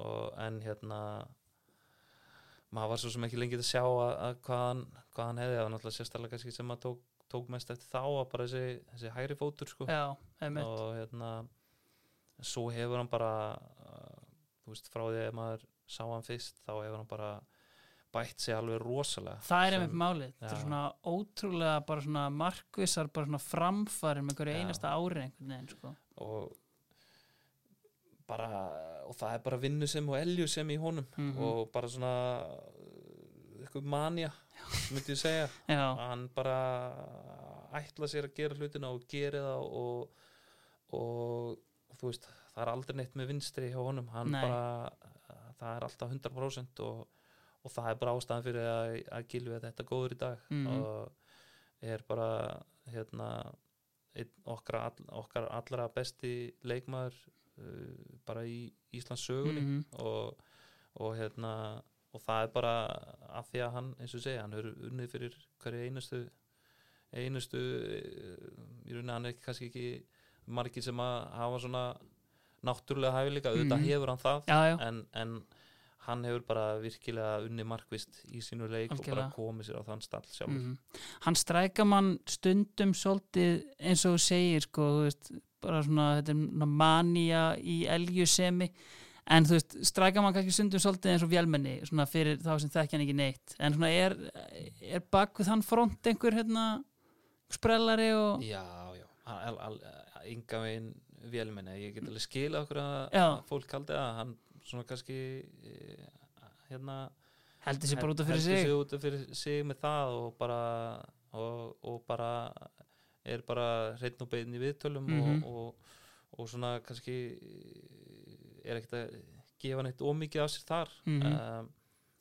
og en hérna maður var svo sem ekki lengi að sjá að, að hvað, hann, hvað hann hefði. Það var náttúrulega sérstaklega kannski sem maður tók, tók mest eftir þá að bara þessi, þessi hægri fótur sko. Já, og hérna svo hefur hann bara uh, þú veist frá því að maður sá hann fyrst þá hefur hann bara bætt sig alveg rosalega Það er einmitt málið, þetta er svona ótrúlega bara svona markvissar, bara svona framfæri með hverju Já. einasta ári einhvern veginn, sko. og bara og það er bara vinnu sem og elju sem í honum Mhm. og bara svona uh, eitthvað manja myndi ég segja hann bara ætla sér að gera hlutina og gera það og, og þú veist það er aldrei neitt með vinstri hjá honum hann Nei. bara það er alltaf 100% og, og það er bara ástæðan fyrir að, að Gilvi er þetta góður í dag Mhm. og er bara hérna okkar, all, okkar allra besti leikmaður uh, bara í Íslands sögunni Mhm. og, og hérna og það er bara af því að hann eins og segja, hann er unnið fyrir hverju einustu einustu í rauninni hann er kannski ekki margir sem að hafa svona náttúrulega hæfileika, auðvitað Mhm. hefur hann það já, já, en, en hann hefur bara virkilega unnið markvist í sínu leik og bara komið sér á þann stall sjálfur. Mhm. hann strækar mann stundum svolítið eins og segir sko, þú veist, bara svona er manía í elgjusemi en þú veist, strækar mann kannski stundum svolítið eins og vélmenni, svona fyrir þá sem þekkja hann ekki neitt, en svona er er bak við þann front einhver hérna sprellari og Já, já, al, al, ynga veginn vélmenni, ég get alveg skila okkur að, Já. fólk haldi að hann svona kannski eh, hérna heldur sér bara út af fyrir heldur sig sig út af fyrir sig með það og bara og, og bara er bara hreinn og bein í viðtölum Mhm. og, og, og svona kannski er ekkert að gefa neitt ómikið af sér þar Mhm. um,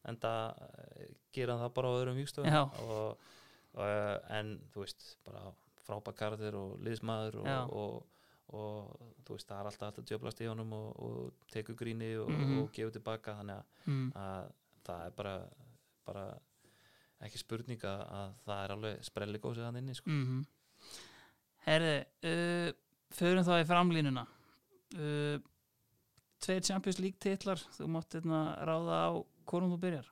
en það gera það bara á öðrum og, en þú veist bara frábakarðir og liðsmaður Já. og, og, og þú veist það er alltaf alltaf djöblast í honum og, og tekur gríni og, Mhm. og gefur tilbaka þannig að mm. að það er bara, bara ekki spurning að, að það er alveg sprelli gósið hann inni sko. Mm Herði uh, förum þá í framlínuna uh, Tveir Champions League titlar þú mátt hérna ráða á hvorum þú byrjar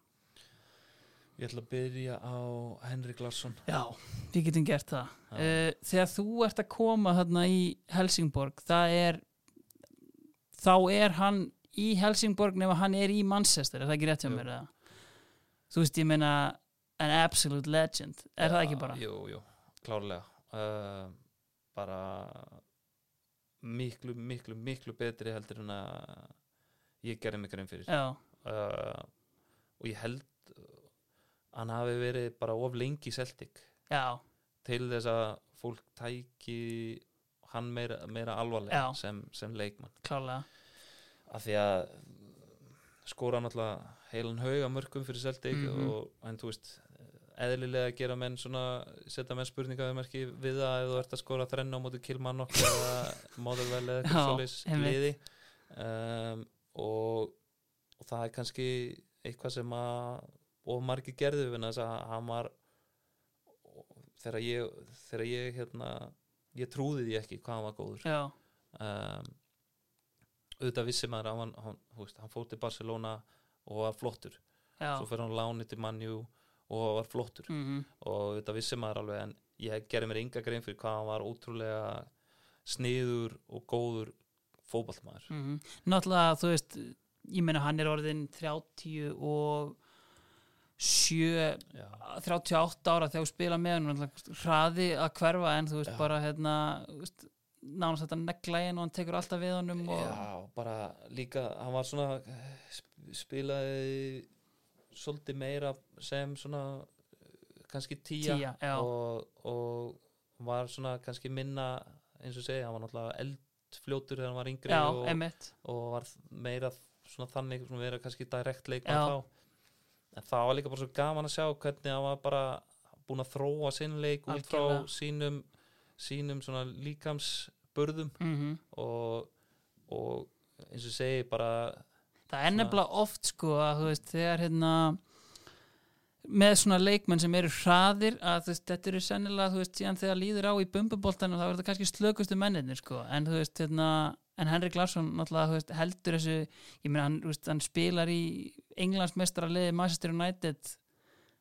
Ég ætla að byrja á Henrik Larsson. Já, við getum gert það. Uh, Þegar þú ert að koma þarna í Helsingborg er þá er hann í Helsingborg nema hann er í Manchester er það ekki rétt hjá mér? Þú veist, ég meina an absolute legend, er það ekki bara? Jú, jú, klárlega. Uh, bara miklu, miklu, miklu betri heldur en að ég gerði mig grein fyrir. Uh, og ég held hann hafi verið bara of lengi Celtic. Já, til þess að fólk tæki hann meira, meira alvarlega sem, sem leikmann. Klálega. Af því að skora náttúrulega heilan hauga mörgum fyrir Celtic Mhm. og, en þú veist eðlilega gera menn svona setja menn spurningaðumerki við það ef þú ert að skora þrenna á móti Kilmarnock eða Motherwell eða eitthvað svoleiðis einmitt. liði. Um, og, og það er kannski eitthvað sem að og margir gerðu við þess að hann var þegar ég þegar ég hérna ég trúði því ekki hvað hann var góður. Um, auðvitað vissi maður að hann, hann, hann fór til Barcelona og var flottur. Já. Svo fyrir hann láni til Manju og var flottur. Mm og auðvitað vissi maður alveg en ég gerði mér enga grein fyrir hvað hann var ótrúlega sniður og góður fótballmaður -hmm. Náttúrulega, þú veist ég meina hann er orðin 30 og 7 Já, 38 ára þegar þú spila með hann hraði að hverfa en þú veist Já. bara hérna nánast þetta negla inn og hann tekur alltaf við honum og, Já, bara líka hann var svona sp- spilaði svolítið meira sem svona kannski tíja, Tía, já. og, og var svona kannski minna eins og segja, hann var náttúrulega eldfljótur þegar hann var yngri já, og, og var meira svona þannig svona vera kannski direkt leikmann þá en það var líka bara svo gaman að sjá hvernig hann var bara búin að þróa sinn leik út frá sínum sínum svona líkamsbörðum mm og, og eins og segi bara það er nefnilega oft sko að þú veist þegar hérna með svona leikmenn sem eru hraðir að veist, þetta eru sennilega þú veist, síðan þegar líður á í bumbuboltanum þá er þetta kannski slökustu menninir sko. En þú veist, hérna, en Henrik Larsson náttúrulega, þú veist, heldur þessu ég meina, hann, þú veist, hann spilar í Englandsmeistara liði Manchester United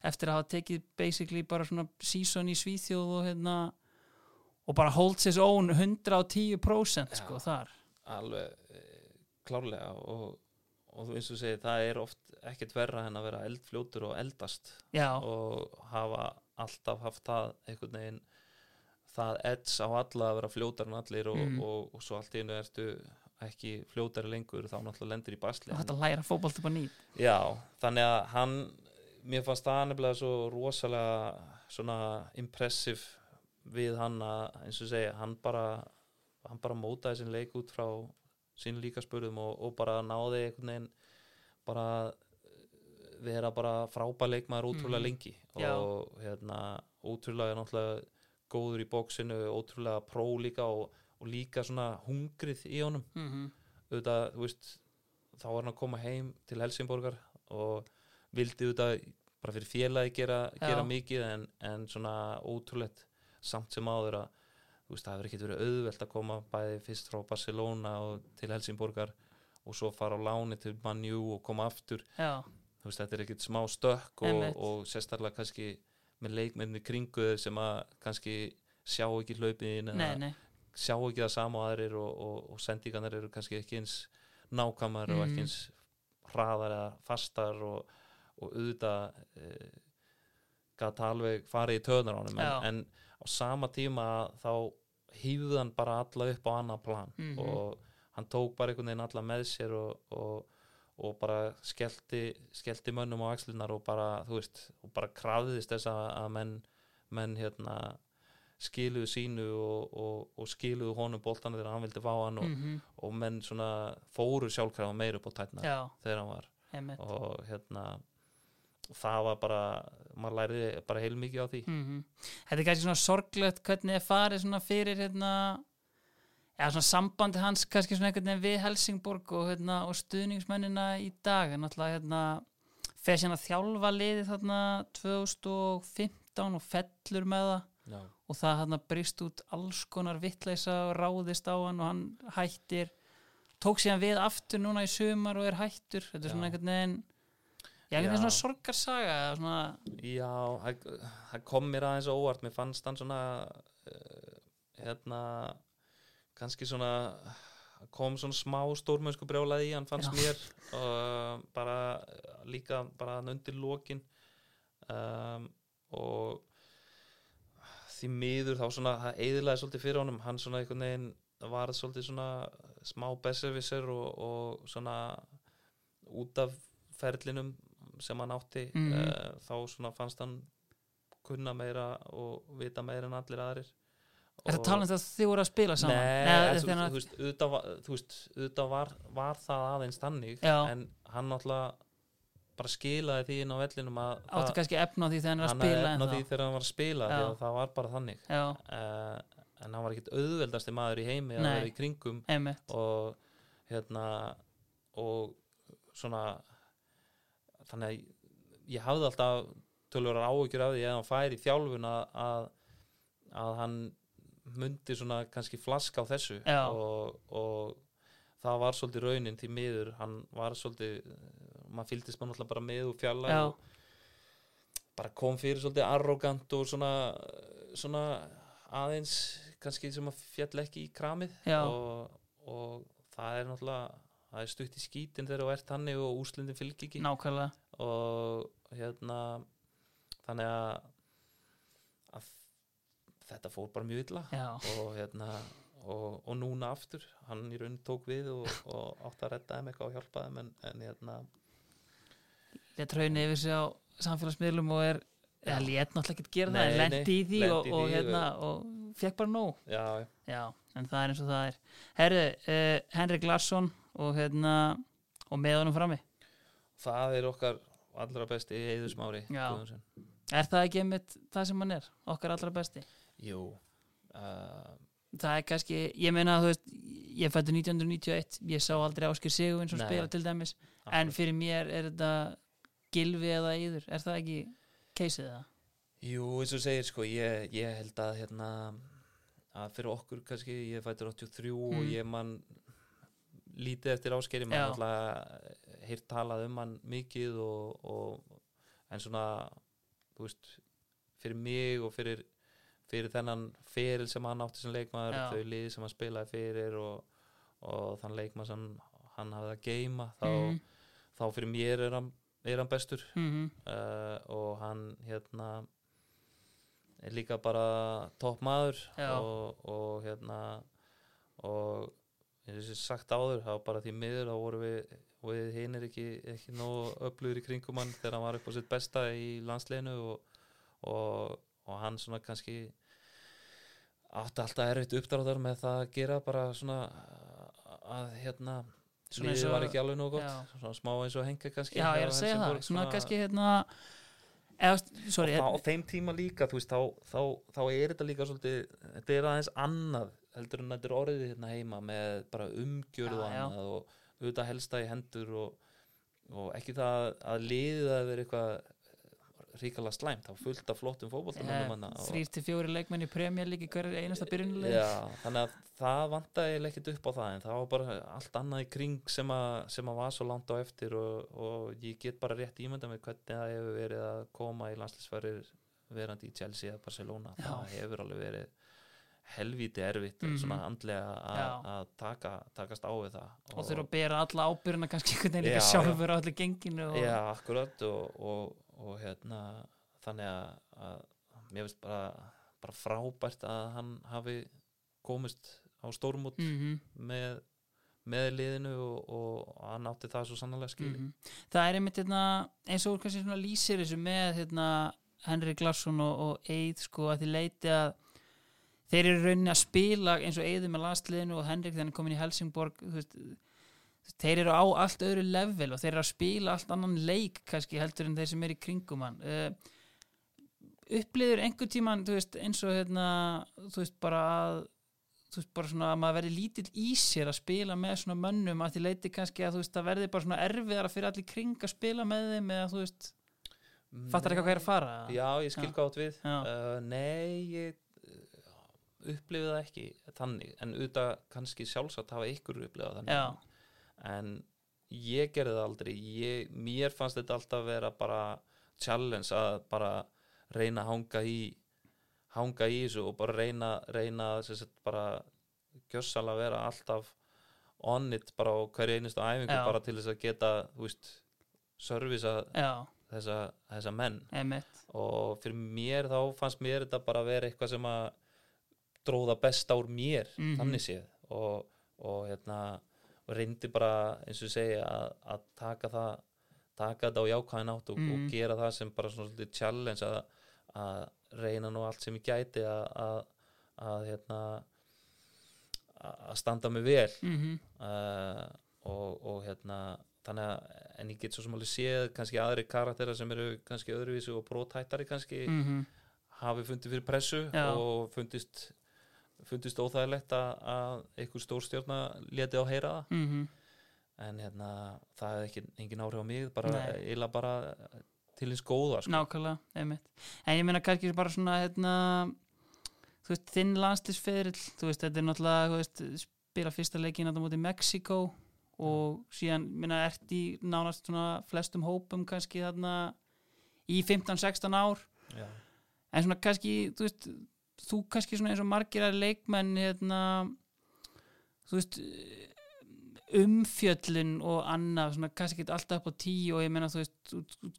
eftir að hafa tekið basically bara svona season í Svíþjóð og hérna og bara holds his own 110% sko Já. þar alveg e, klárlega og, og eins og segi það er oft ekkert verra en að vera eldfljótur og eldast já, og hafa alltaf haft það einhvern veginn það edds á alla að vera fljótar en allir og, Mm. og, og svo allt einu ertu ekki fljótari lengur þá náttúrulega lendir í basli og þetta læra fótbolt upp á nýtt Já, þannig að hann mér fannst það nefnilega svo rosalega svona impressiv við hann að eins og segja, hann bara hann bara mótaði sin leik út frá sín líka spurðum og, og bara náði einhvern veginn bara vera bara frábæð leikmaður ótrúlega Mhm. lengi Já. og hérna ótrúlega náttúrulega góður í bóksinu, ótrúlega pró líka og, og líka svona hungrið í honum. Mm auðvitað, þú veist þá var hann að koma heim til Helsingborgar og vildi auðvitað bara fyrir félagi gera, gera mikið en, en svona ótrúlegt samt sem áður að veist, það hefur ekkert verið auðvelt að koma bæði fyrst frá Barcelona og til Helsingborgar og svo fara á láni til Manju og koma aftur. Veist, þetta er ekkert smá stökk og, og sérstaklega kannski með leikmenni kringu þeir sem að kannski sjá ekki hlaupin nei sjá ekki það sama og aðrir og, og, og sendingarnar eru kannski ekki eins nákvæmar og Mhm. ekki eins hraðar eða fastar og, og auðvitað e, gata alveg farið í töðnar á Já. en, en á sama tíma þá hýfði hann bara alla upp á annað plan Mhm. og hann tók bara einhvern veginn alla með sér og, og, bara skellti, skellti mönnum á axlunar og bara, þú veist, og bara krafðist þess að, menn, menn hérna skiluðu sínu og, og, og skiluðu honum boltana þegar hann vildi fá hann og, mm og menn svona fóru sjálfkrafa meir upp á tætna já, þegar hann var. Einmitt. Og hérna það var bara, maður læriði bara heilmikið á því. Mm Þetta er kannski svona sorglegt hvernig er farið svona fyrir hérna já, svona sambandi hans kannski svona einhvern veginn við Helsingborg og, hérna, og stuðningsmennina í dag. En náttúrulega hérna fer að þjálfa liði þarna 2015 og fellur með það. Já, og það hérna brist út alls konar vittleisa og ráðist á hann og hann hættir. Tók síðan við aftur núna í sumar og er hættur. Þetta er svona Já. einhvern veginn já, Já. veginn svona sorgarsaga eða svona, Já það, það kom mér aðeins óvart. Mér fannst hann svona uh, hérna kannski svona kom svona smá stórmönsku brjálaði í hann fannst Já. mér og bara líka bara hann undir lokin um, og því miður þá svona það eðilaði svolítið fyrir honum hann svona einhvern veginn var svolítið svona smá besservisser og, og svona út af ferlinum sem hann átti Mhm. uh, þá svona fannst hann kunna meira og vita meira en allir aðrir er það talað um það þið voru að spila saman? Nei, Nei, þú, þú veist, auðvitað, var, auðvitað var, var það aðeins þannig Já. en hann náttúrulega bara skilaði því inn á vellinum að áttu kannski efna því þegar hann er að hann spila á ennþá. því þegar hann var að spila því að það var bara þannig. Uh, en hann var ekkit auðveldasti maður í heimi að vera í kringum einmitt. og hérna og svona þannig að ég hafði alltaf tölvörar áhyggjur af því að hann færi í þjálfun að, að, að hann myndi svona kannski flaska á þessu og, og það var svolítið raunin til miður hann var svolítið maður fylgdist maður náttúrulega bara með og fjalla og bara kom fyrir svolítið arrogant og svona, svona aðeins kannski sem að fjall ekki í kramið og, og það er náttúrulega það er stutt í skítin þegar þú ert hannig og úslindin fylgir ekki. Nákvæmlega. Og hérna þannig að þetta fór bara mjög illa. Og hérna og, og núna aftur, hann í raun tók við og, og átt að redda þeim eitthvað og hjálpa þeim en, en hérna. Létt raunni yfir sig á samfélagsmiðlum og er eða létt náttúrulega ekki gera það, Nei, en lendi í því og, í hérna og fekk bara nóg. Já, já, en það er eins og það er. Herru, uh, Henrik Larsson og hérna og með honum frammi. Það er okkar allra besti Eður Smári Já. Guðmundsson. er það ekki einmitt það sem hann er, okkar allra besti Jú uh, það er kannski, ég meina þú veist ég fættu 1991, ég sá aldrei Áskir Sigurvinn sem Nei. spila til dæmis en fyrir mér er þetta gilvi eða yður, er það ekki keisið það? Jú, eins og segir sko, ég, ég held að hérna að fyrir okkur kannski, ég fættur 83 og Mm. ég man lítið eftir áskeri, maður alltaf heyrt talað um hann mikið og, og en svona þú veist, fyrir mig og fyrir, fyrir þennan feril sem hann átti sem leikmaður, Já. þau liði sem hann spilaði fyrir og, og þann leikmaður sem hann hafði að geima þá, Mhm, þá fyrir mér er hann, er hann bestur. Mhm, uh, og hann hérna er líka bara topp maður og, og hérna og eins og sagt áður, var bara því miður þá voru við, við hinn er ekki, ekki nógu öflugur í kringum hann þegar hann var upp á sitt besta í landsleginu og, og, og hann svona kannski átti alltaf erfitt uppdráttar með það að gera bara svona að hérna Svona eins og- var ekki alveg nógu gott Já. svona smá eins og henga kannski Já, ég er að segja það, Helsingborg, svona kannski hérna eða, sorry, og á þeim tíma líka þú veist, þá, þá, þá er þetta líka svolítið, þetta er aðeins annað heldur en þetta er orðið hérna heima með bara umgjörð og Já, já. annað og auðvitað helsta í hendur og, og ekki það að liðið að vera eitthvað ríkala slæmt, þá fullt af flottum og- þrýr til fjóri leikmenn í premjör líki hverju einasta byrjunulegi Já, þannig að það eiginlega ekkert upp á það en það var bara allt annað í kring sem að, sem að var svo langt á eftir og, og ég get bara rétt ímynda með hvernig það hefur verið að koma í landslýsfærir verandi í Chelsea eða Barcelona. Já. það hefur alveg verið helvíti erfitt Mhm. svona andlega að- taka, takast á við það. Og þurfa að bera alla ábyrjuna kannski einhvern veginn líka Já, sjálfur á allir genginu og, Já, akkurat og, og, og hérna þannig að, að mér finnst bara, bara frábært að hann hafi komist á stórmút Mhm, með, með liðinu og, og hann átti það svo sannlega skil mhm. það er einmitt hérna, eins og kannski svona lýsir þessu með hérna, Henrik Larsson og, og Eid sko að því leiti að þeir eru rauninni að spila eins og Eidur með landsliðinu og Henrik þannig komin í Helsingborg veist, þeir eru á allt öðru level og þeir eru að spila allt annan leik kannski heldur en þeir sem er í kringum hann. Uh, upplýður einhver tíman veist, eins og hérna, þú veist bara að þú veist bara svona að maður verði lítill í sér að spila með svona mönnum að því leiti kannski að þú veist að verði bara svona erfiðara fyrir allir kring að spila með þeim eða þú veist, fattar eitthvað hvað er að fara? Já, ég skil gátt við. Uh, Nei, ég upplifið það ekki þannig, en auðvitað kannski sjálfsagt hafa ykkur upplifað þannig. Já. En ég gerði það aldrei. Ég, mér fannst þetta alltaf vera bara challenge að bara reyna að hanga í hanga í þessu og bara reyna, reyna sagt, bara gjössalega vera alltaf on it bara á hverju einustu æfingu Já. bara til þess að geta, þú veist servisa þessa, þessa menn. Emitt og fyrir mér þá fannst mér þetta bara að vera eitthvað sem að dróða best ár mér Mhm. þannig séð. Og, og hérna og reyndi bara eins og segi að, taka það taka þetta á jákvæðin átt og, Mhm. og gera það sem bara svona svolítið challenge að, að reyna nú allt sem ég gæti að, að, að hérna að standa mig vel mm uh, og, og hérna þannig að en ég get svo sem alveg séð kannski aðri karaktera sem eru kannski öðruvísi og brótættari kannski -hmm. hafi fundið fyrir pressu Já. og fundist fundist óþægilegt að, að einhver stórstjórna leti á heyra það. Mm en hérna það er ekki engin áhrif á mig bara, eila bara til hins góða sko. nákvæmlega, emitt en ég meina kannski bara svona hérna, þú veist, þinn landslisferill þú veist, þetta er náttúrulega veist, spila fyrsta leikin á móti Mexiko og síðan, minna, ert í nánast svona flestum hópum kannski þarna í 15-16 ár. Já. en svona kannski, þú veist þú kannski svona eins og margir að leikmenn hérna þú veist umfjöllun og annað svona kannski ekki alltaf upp á tíu og ég meina þú veist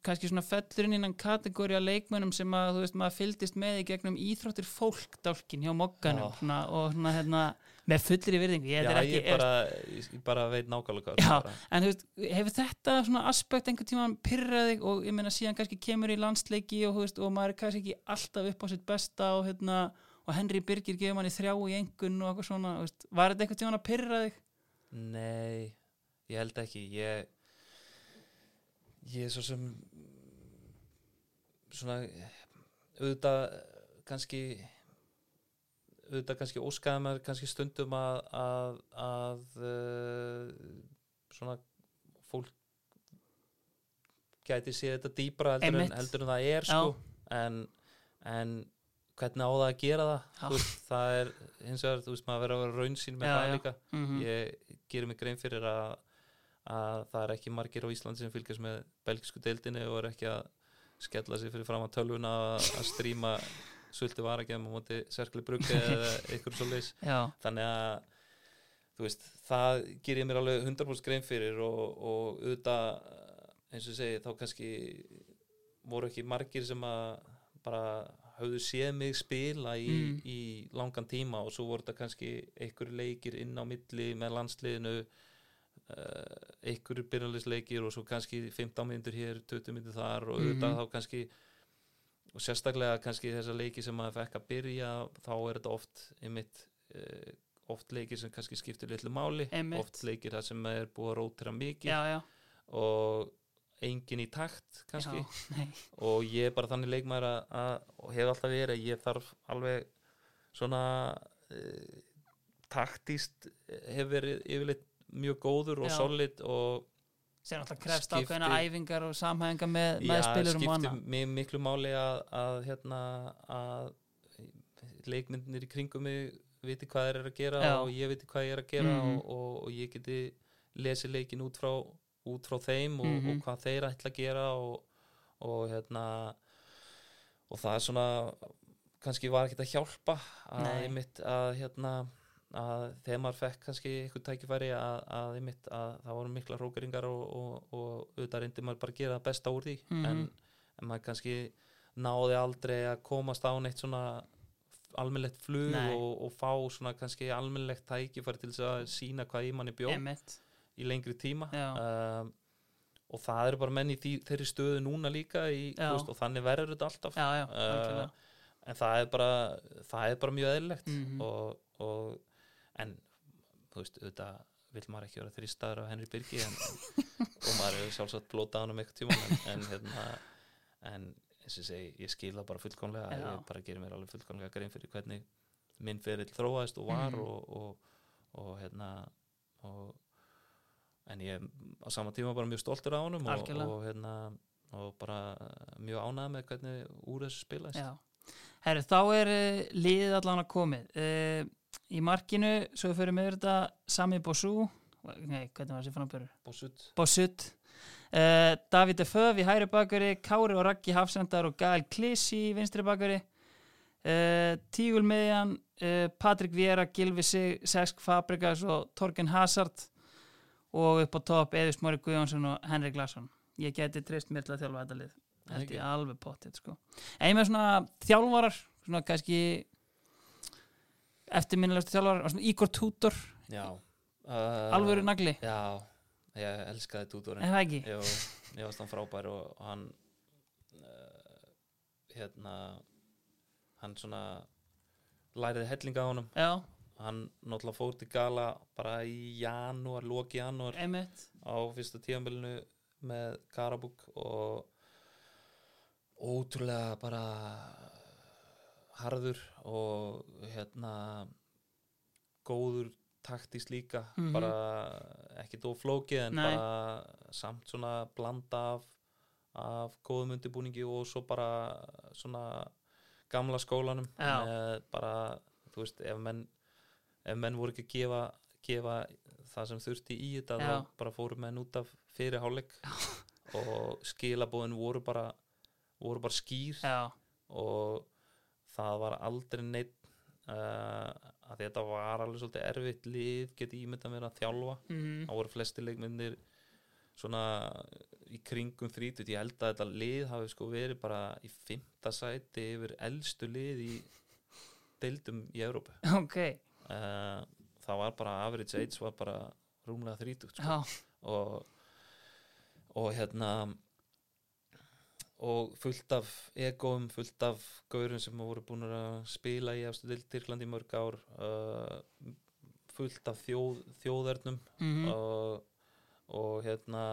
kannski svona fellurinn innan kategóri að leikmennum sem að þú veist maður fylgdist með í gegnum íþróttir fólk dálkin hjá mokkanum og svona hérna með fullri virðingu ég, Já, ekki, ég, bara, ég, ég bara veit nákvæmlega Já. En veist, hefur þetta svona aspekt einhvern tímann pyrrað þig og ég meina síðan kannski kemur í landsleiki og, veist, og maður er kannski ekki alltaf upp á sitt besta og, hérna, og Henry Birgir gefur manni þrjá í engun og eitthvað svona, veist, var þetta einhvern tímann að pyrra þig? Nei, ég held ekki ég ég er svo sem svona auðvitað kannski auðvitað kannski óskaði maður kannski stundum að að, að uh, svona fólk gæti séð þetta dýbra heldur en, heldur en það er sko. En, en hvernig á það að gera það? Veist, það er hins vegar, þú veist maður verður að vera raunsýn með Já, það líka. Mm ég gerir mig grein fyrir að, að það er ekki margir á Íslandi sem fylgjast með belgisku deildinni og er ekki að skella sig fyrir fram að tölvuna að stríma sulti varagem á móti serkli brugge eða ykkur svo leis Já, þannig að veist, það gerir ég mér alveg 100% grein fyrir og, og auðvitað eins og segi þá kannski voru ekki margir sem að bara höfðu séð mig spila í, Mm. í langan tíma og svo voru þetta kannski einhverju leikir inn á milli með landsliðinu uh, einhverju byrjanleisleikir og svo kannski 15 myndur hér, 20 myndur þar og auðvitað Mhm. þá kannski og sérstaklega kannski þessa leiki sem maður fekk að byrja þá er þetta oft einmitt uh, oft leikir sem kannski skiptir litlu máli. Einmitt. oft leikir það sem er búið að rótira mikið. Já, já, og engin í takt kannski. Já, og ég er bara þannig leikmaður að, að og hef alltaf verið að ég þarf alveg svona uh, taktíst hefur verið yfirleitt mjög góður og solid og sem alltaf krefst Skipti- ákveðina æfingar og samhæfinga með, með já, spilurum og annað mig miklu máli að, að hérna að leikmyndinir í kringum mig viti hvað þeir eru að gera Já. og ég viti hvað ég er að gera Mhm. og, og, og ég geti lesið leikin út frá, út frá þeim og, Mhm. og hvað þeir ætla að gera og, og hérna og það er svona kannski var ekkert að hjálpa að að hérna að þegar maður fekk kannski eitthvað tækifæri að, að einmitt að það voru mikla hrókeringar og, og, og auðvitað reyndi maður bara að gera besta úr því. Mhm. en, en maður kannski náði aldrei að komast á neitt svona almennlegt flug og, og fá svona kannski almennlegt tækifæri til að sína hvað í manni bjó Einmitt. í lengri tíma. Um, og það eru bara menn í því, þeirri stöðu núna líka í, veist, og þannig verður þetta alltaf. Já, já, Uh, en það er bara það er bara mjög eðlilegt Mhm. og, og en þú veist, auðvitað vill maður ekki vera þrýstaður af Henry Birgi en, og maður hefur sjálfsagt blótað hann um eitthvað tíma en, en hérna en eins og segi, ég skil það bara fullkomlega Já. ég bara gerir mér alveg fullkomlega grein fyrir hvernig minn ferill þróaðist og var Mhm. og, og, og hérna og en ég er á sama tíma bara mjög stoltur á honum og, og hérna og bara mjög ánægð með hvernig úr þessu spilaðist Já. Herru, þá er uh, liðið allan að komið uh, í markinu, svo fyrir með þetta Sami Bosu nei, hvernig var þessi framburður? Bósut Bossut uh, David Deföf í hægri bakari Kári og Raggi Hafsendar og Gael Kliss í vinstri bakari uh, Tígul meðjan uh, Patrik Viera, Gilvi Sesk Fabrikas og Torgen Hazard. Og upp á topp Eður Smári Guðjónsson og Henrik Larsson. Ég geti treyst mér til að þjálfa þetta lið. Ekki. ég alveg potið sko. en ég með svona þjálfarar svona kannski og svona Igor Tudor, Já uh, alvöru nagli. Já, ég elskaði Tudorinn. En það ekki? Jú, ég varst hann frábær og hann uh, hérna hann svona læriði hellinga á honum. Já, hann náttúrulega fór til gala bara í janúar, loki janúar einmitt. á fyrsta tíðanbylunu með Karabúk og ótrúlega bara harður og hérna góður taktist líka Mhm. bara ekki dó flókið en Nei. bara samt svona blanda af, af góðum undirbúningi og svo bara svona gamla skólanum bara, þú veist, ef menn ef menn voru ekki að gefa, gefa það sem þurfti í þetta Já. þá bara fóru menn út af fyrir hálfleik og skilabóðin voru bara voru bara skýr já, og það var aldrei neitt uh, að þetta var alveg svolítið erfitt lið geti ímyndað mér að þjálfa. Mm það voru flesti leikmyndir svona í kringum þrítut ég held að þetta lið hafi sko verið bara í fymta sæti yfir eldstu lið í deildum í Evrópu. Ok. Uh, það var bara average age var bara rúmlega þrítut sko. og, og hérna og fullt af egóum, fullt af gaurum sem voru búin að spila í Tyrklandi í mörg ár uh, fullt af þjóð, þjóðernum mm og, og hérna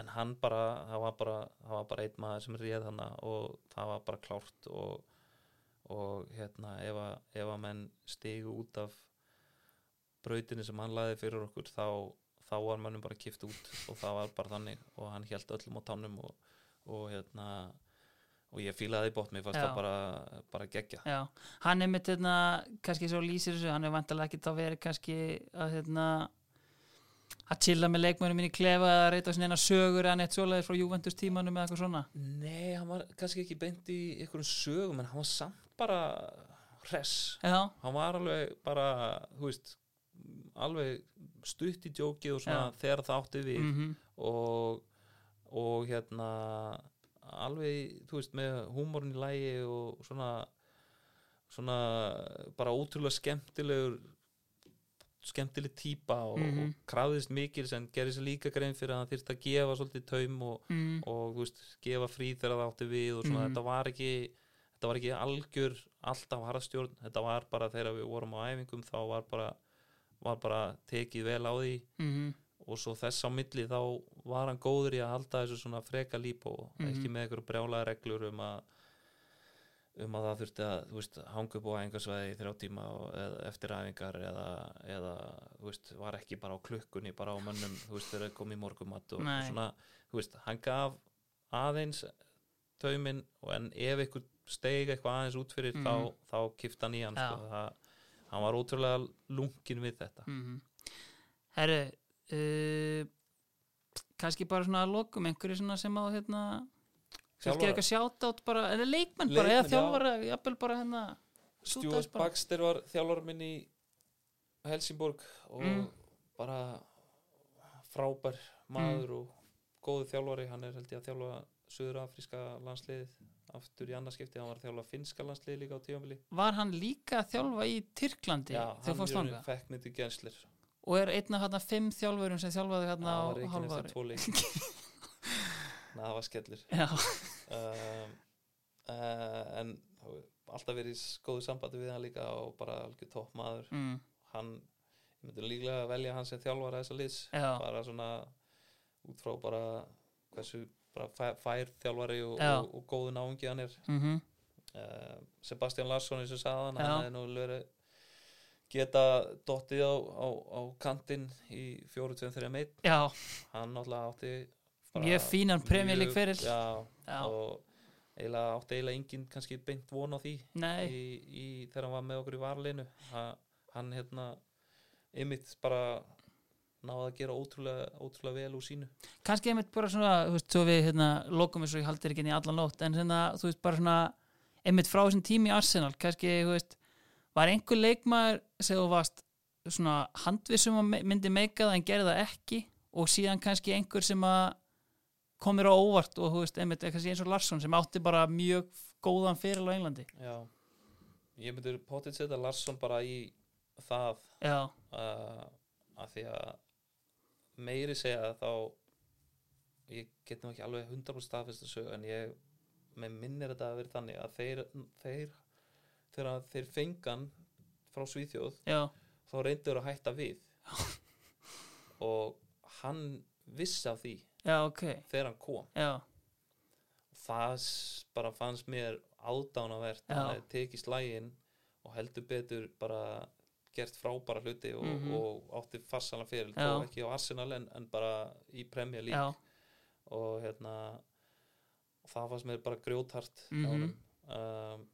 en hann bara það var bara, það var bara einn maður sem réð hana og það var bara klárt og, og hérna ef að, ef að menn stigu út af brautinni sem hann laði fyrir okkur þá, þá var mannum bara kift út og það var bara þannig og hann held öllum á tánum og, og hérna og ég fílaði bótt, mér fannst Já. það bara, bara gegja já hann er mitt hérna, kannski svo lýsir þessu hann er vantilega ekki þá verið kannski að hérna að chilla með leikmönum minn í klefa eða reyta svona eina sögur eða neitt svoleiðis frá Juventus tímanum eða eitthvað svona. Nei, hann var kannski ekki beint í einhverjum sögum en hann var samt bara hress. Já, hann var alveg bara, þú veist alveg stutt í djókið og svona þegar það átti við mm og, og hérna alveg, þú veist, með húmorinn í lægi og svona svona bara ótrúlega skemmtilegur skemmtileg típa og, Mhm. og krafðist mikil sem gerir sér líka grein fyrir að hann þyrst að gefa svolítið taum og, mm. og veist, gefa frí þegar það átti við og svona, Mhm. þetta var ekki þetta var ekki algjör alltaf harðstjórn, þetta var bara þegar við vorum á æfingum þá var bara var bara tekið vel á því Mm. Og svo þess á milli þá var hann góður í að halda þessu svona freka líp og Mhm. ekki með einhverju brjálaða reglur um að um að það þurfti að þú veist, hanga upp á æfingarsvæði í þrjá tíma eða, eftir æfingar eða, eða þú veist, var ekki bara á klukkunni bara á mönnum, þú veist, þegar kom í morgumatt og Nei. svona, þú veist, hann gaf aðeins tauminn og en ef einhver steig eitthvað aðeins út fyrir Mhm. þá, þá kifta hann í hann Já. sko, það, hann var ótrúlega lungin við þetta Mm. Herru uh, kannski bara svona að lokum einhverju svona sem á hérna Þjálfara? eitthvað sjátt bara, en leikmenn bara, eða já. þjálfara, jafnvel bara hérna bara. Baxter var þjálfur minn í Helsingborg og Mm. bara frábær maður og góðu þjálfari, hann er held ég að þjálfa Suður-Afríska landsliðið aftur í annarskipti, hann var að þjálfa finska landsliðið líka á tífambili Var hann líka að þjálfa í Tyrklandi Já, þegar fórst hann þangað? fekk mig til genslir Og er einn af hérna fimm þjálfurum sem þjálfaði hérna á það var ekki hálfa eftir ári? tvo leik Ná, það var skellir Já, um, uh, en alltaf verið í góðu sambandi við hann líka og bara algjör topp maður mm, hann, ég myndi líklega velja hann sem þjálfara þessa liðs. Já, bara svona út frá bara hversu bara fær, fær þjálfari og, og, og góðu náungi hann er. Mhm, uh, Sebastian Larsson eins og Já. hann hefði nú verið geta dottið á, á, á kantinn í 4-2-3 meitt já, hann náttúrulega átti mjög fínan mjög- fyrir já, Já. og eiginlega átti eiginlega enginn kannski beint von á því í, í, þegar hann var með okkur í varleinu ha, hann hérna ymitt bara náði að gera ótrúlega, ótrúlega vel úr sínu. Kannski einmitt bara svona, þú veist, svo við hérna lokum við svo ég haldir ekki inn í allan nótt en svona, þú veist, bara svona einmitt frá þessum tími í Arsenal, kannski, þú veist var einhver leikmaður sem þú varst svona handvissum að myndi meika það en gerði það ekki? Og síðan kannski einhver sem að komir á óvart og þú veist, einmitt, eins og Larsson sem átti bara mjög góðan fyrir á Englandi. Já. Ég myndi potið setja Larsson bara í það. Uh, að því að meiri segja þá ég get nú ekki alveg 100% staðfest þessu en ég með minnir þetta að vera þannig að þeir, þeir þegar þeir fengan frá Svíþjóð já, þá reyndur að hætta við. Og hann vissi af því já, ok. þegar hann kom. Já, það bara fannst mér ádánavert að hefði tekið slægin og heldur betur bara gert frábæra hluti og, Mhm. og átti farsala fyrir þó ekki á Arsenal en, en bara í Premier League. Og hérna það fannst mér bara grjóthart hjá honum. Um,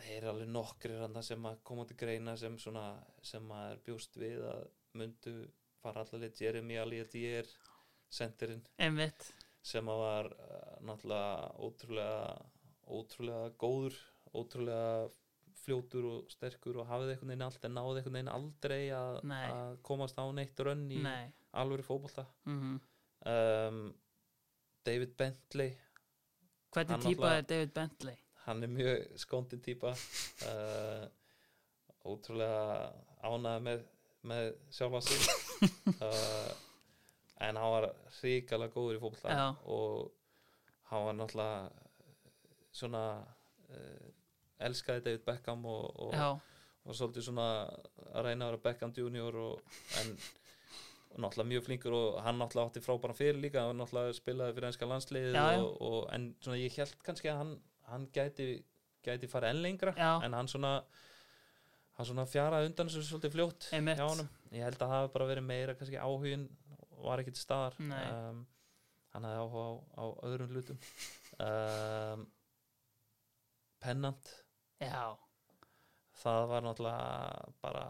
þeir eru alveg nokkrir hann sem að koma til greina sem svona sem að er bjúst við að myndu fara allaveg Jeremy Aliadier sendirinn. Sem að var uh, náttúrulega ótrúlega ótrúlega góður ótrúlega fljótur og sterkur og hafði einhvern veginn allt en náði einhvern veginn aldrei að, komast á neitt rönn í Nei, alvöru fótbolta. Mhm. Um, David Bentley. Hvernig náttúrulega- er David Bentley? Hann er mjög skondin típa. Uh, ótrúlega ánæði með, með sjálfa sig. Uh, en hann var hrikalega góður í Já. og hann var náttúrulega svona uh, elskaði David Beckham og, og, og svolítið svona að reyna að vera Beckham Junior og, en náttúrulega mjög flinkur og hann náttúrulega átti frábæran fyrir líka. Hann náttúrulega spilaði fyrir og, og, en svona ég held kannski að hann, hann gæti, gæti fara enn lengra Já. en hann svona hann svona fjaraði undan þessu svolítið fljótt Einmitt. hjá honum ég held að það hafi bara verið meira kannski áhugin var ekki til staðar Nei. um, hann hafði áhuga á, á öðrum hlutum um, Pennant já, það var náttúrulega bara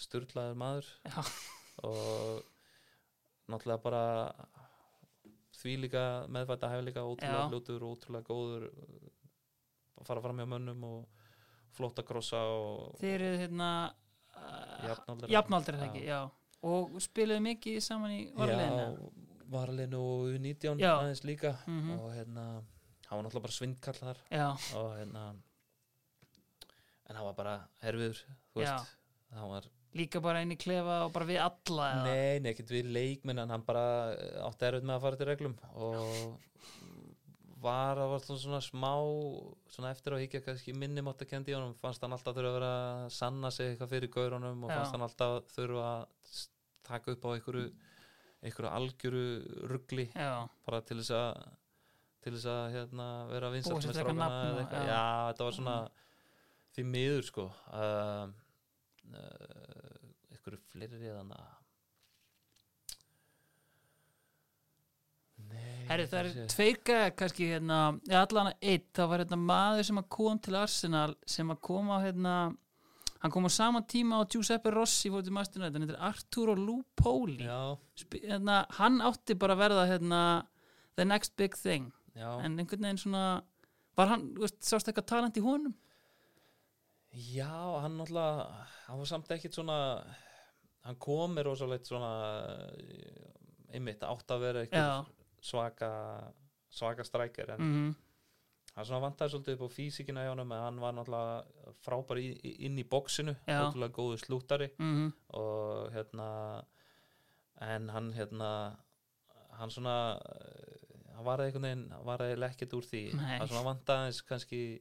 sturlaður maður Já. og náttúrulega bara því líka meðfætta hefur líka ótrúlega Já. fljótur og ótrúlega góður uh, að fara fram hjá mönnum og flott að krossa og þið eru hérna uh, er það ekki, já. Og spiluðu mikið saman í varleginu Já, varalinu og U19 Já. aðeins líka. Mhm. og hérna hann var náttúrulega bara svindkall þar. Já, og hérna en hann var bara herfiður þú veist, hann var líka bara inn í klefa og bara við alla eða? Nei, nei, ekkert við leikminn en hann bara eh, átti erfitt með að fara til reglum og var að var svona smá svona eftir á higgja kannski minni mátt að kendi honum fannst hann alltaf þurfa að vera að sanna sig eitthvað fyrir gaurunum og Já. fannst hann alltaf þurfa að taka upp á einhverju einhverju algjöru ruggli bara til þess að til þess að hérna, vera vinsalt með strákana eða eitthvað. já. já, þetta var svona því miður sko uh, uh, einhverju fleiri þannig að Nei, Herri, það er tveir gæða kannski hérna, eða allan að eitt, það var hérna maður sem kom til Arsenal sem að koma á hérna, hann kom á sama tíma á Giuseppe Rossi fór til Master United, hann heitir Arturo Lupoli hérna, hann átti bara að verða hérna, the next big thing. Já. En einhvern veginn svona var hann, sást eitthvað talent í honum? Já, hann náttúrulega hann var samt ekkit svona hann kom með rosalegt svona einmitt átt að vera eitthvað svaka svaka strækjar en mm hann svona vantaði svolítið upp á físikina hjá honum en hann var náttúrulega frábær í, í- inn í bóksinu, Já. ótrúlega góðu slúttari. -hmm. og hérna en hann hérna hann svona eh, hann var einhvern veginn, hann var eiginlega ekkert úr því. Hann svona vantaði eins kannski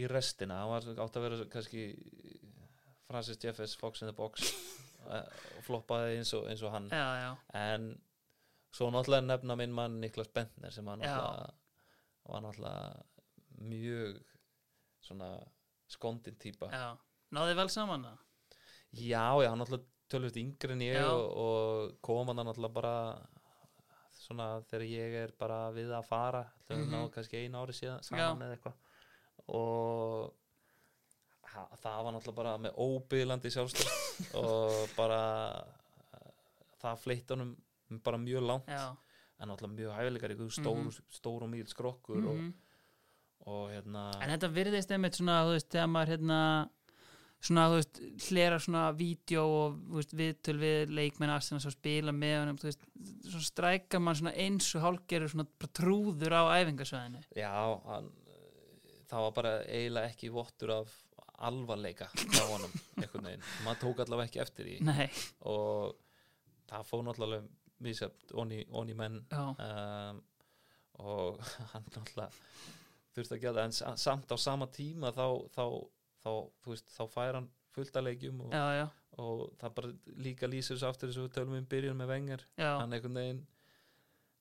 í restina, hann var átt að vera kannski Francis Jeffers, Fox in the Box. Eh, og floppaði eins og, eins og hann. Já, já, en svo náttúrulega nefna minn mann Niklas Bentner sem var náttúrulega var náttúrulega mjög svona skondin típa já. Náði vel saman það? Já, já, hann náttúrulega tölvist yngri en ég og, og kom hann náttúrulega bara svona þegar ég er bara við að fara mm. -hmm. náðu kannski einu ári síðan saman eða eitthvað. Og ha, það var náttúrulega bara með óbyðlandi sjálfstöð og bara það fleitt honum bara mjög langt já, en náttúrulega mjög hæfileikar ykkur stór, Mhm. stór og mýl skrokkur og, mm og hérna En þetta virðist einmitt svona, þú veist, þegar maður hérna, svona, þú veist, hlera svona vídeo og, veist, viðtöl við leikmenn Arsenal svo spila með honum, þú veist, svo strækar mann svona eins og hálgerur svona trúður á æfingasvæðinu. já, hann, það var bara eiginlega ekki vottur af alvarleika á honum einhvern veginn, maður tók allavega ekki eftir því. Nei, og það fór náttúrulega misjöfn onni, menn um, og hann náttúrulega þurfti að gera það. En sa- samt á sama tíma þá, þá, þá, veist, þá fær hann fullt að leikjum og, já, já, og það bara líka lýsir þessu aftur þessu við tölum við byrjun með vengar hann einhvern veginn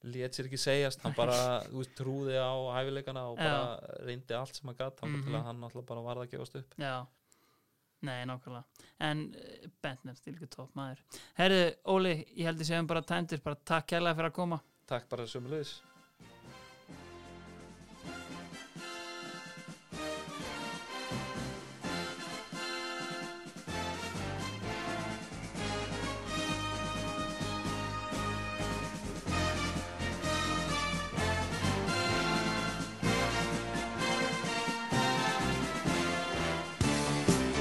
lét sér ekki segjast hann bara veist, trúði á hæfileikana og bara reyndi allt sem hann gatt til að hann alltaf bara varða að gefast upp já. Nei, nákvæmlega. En uh, Bentner, stílgu topp maður. Herðu, Óli, ég held að séum bara tæmtir, bara takk kærlega fyrir að koma. takk bara sömulegis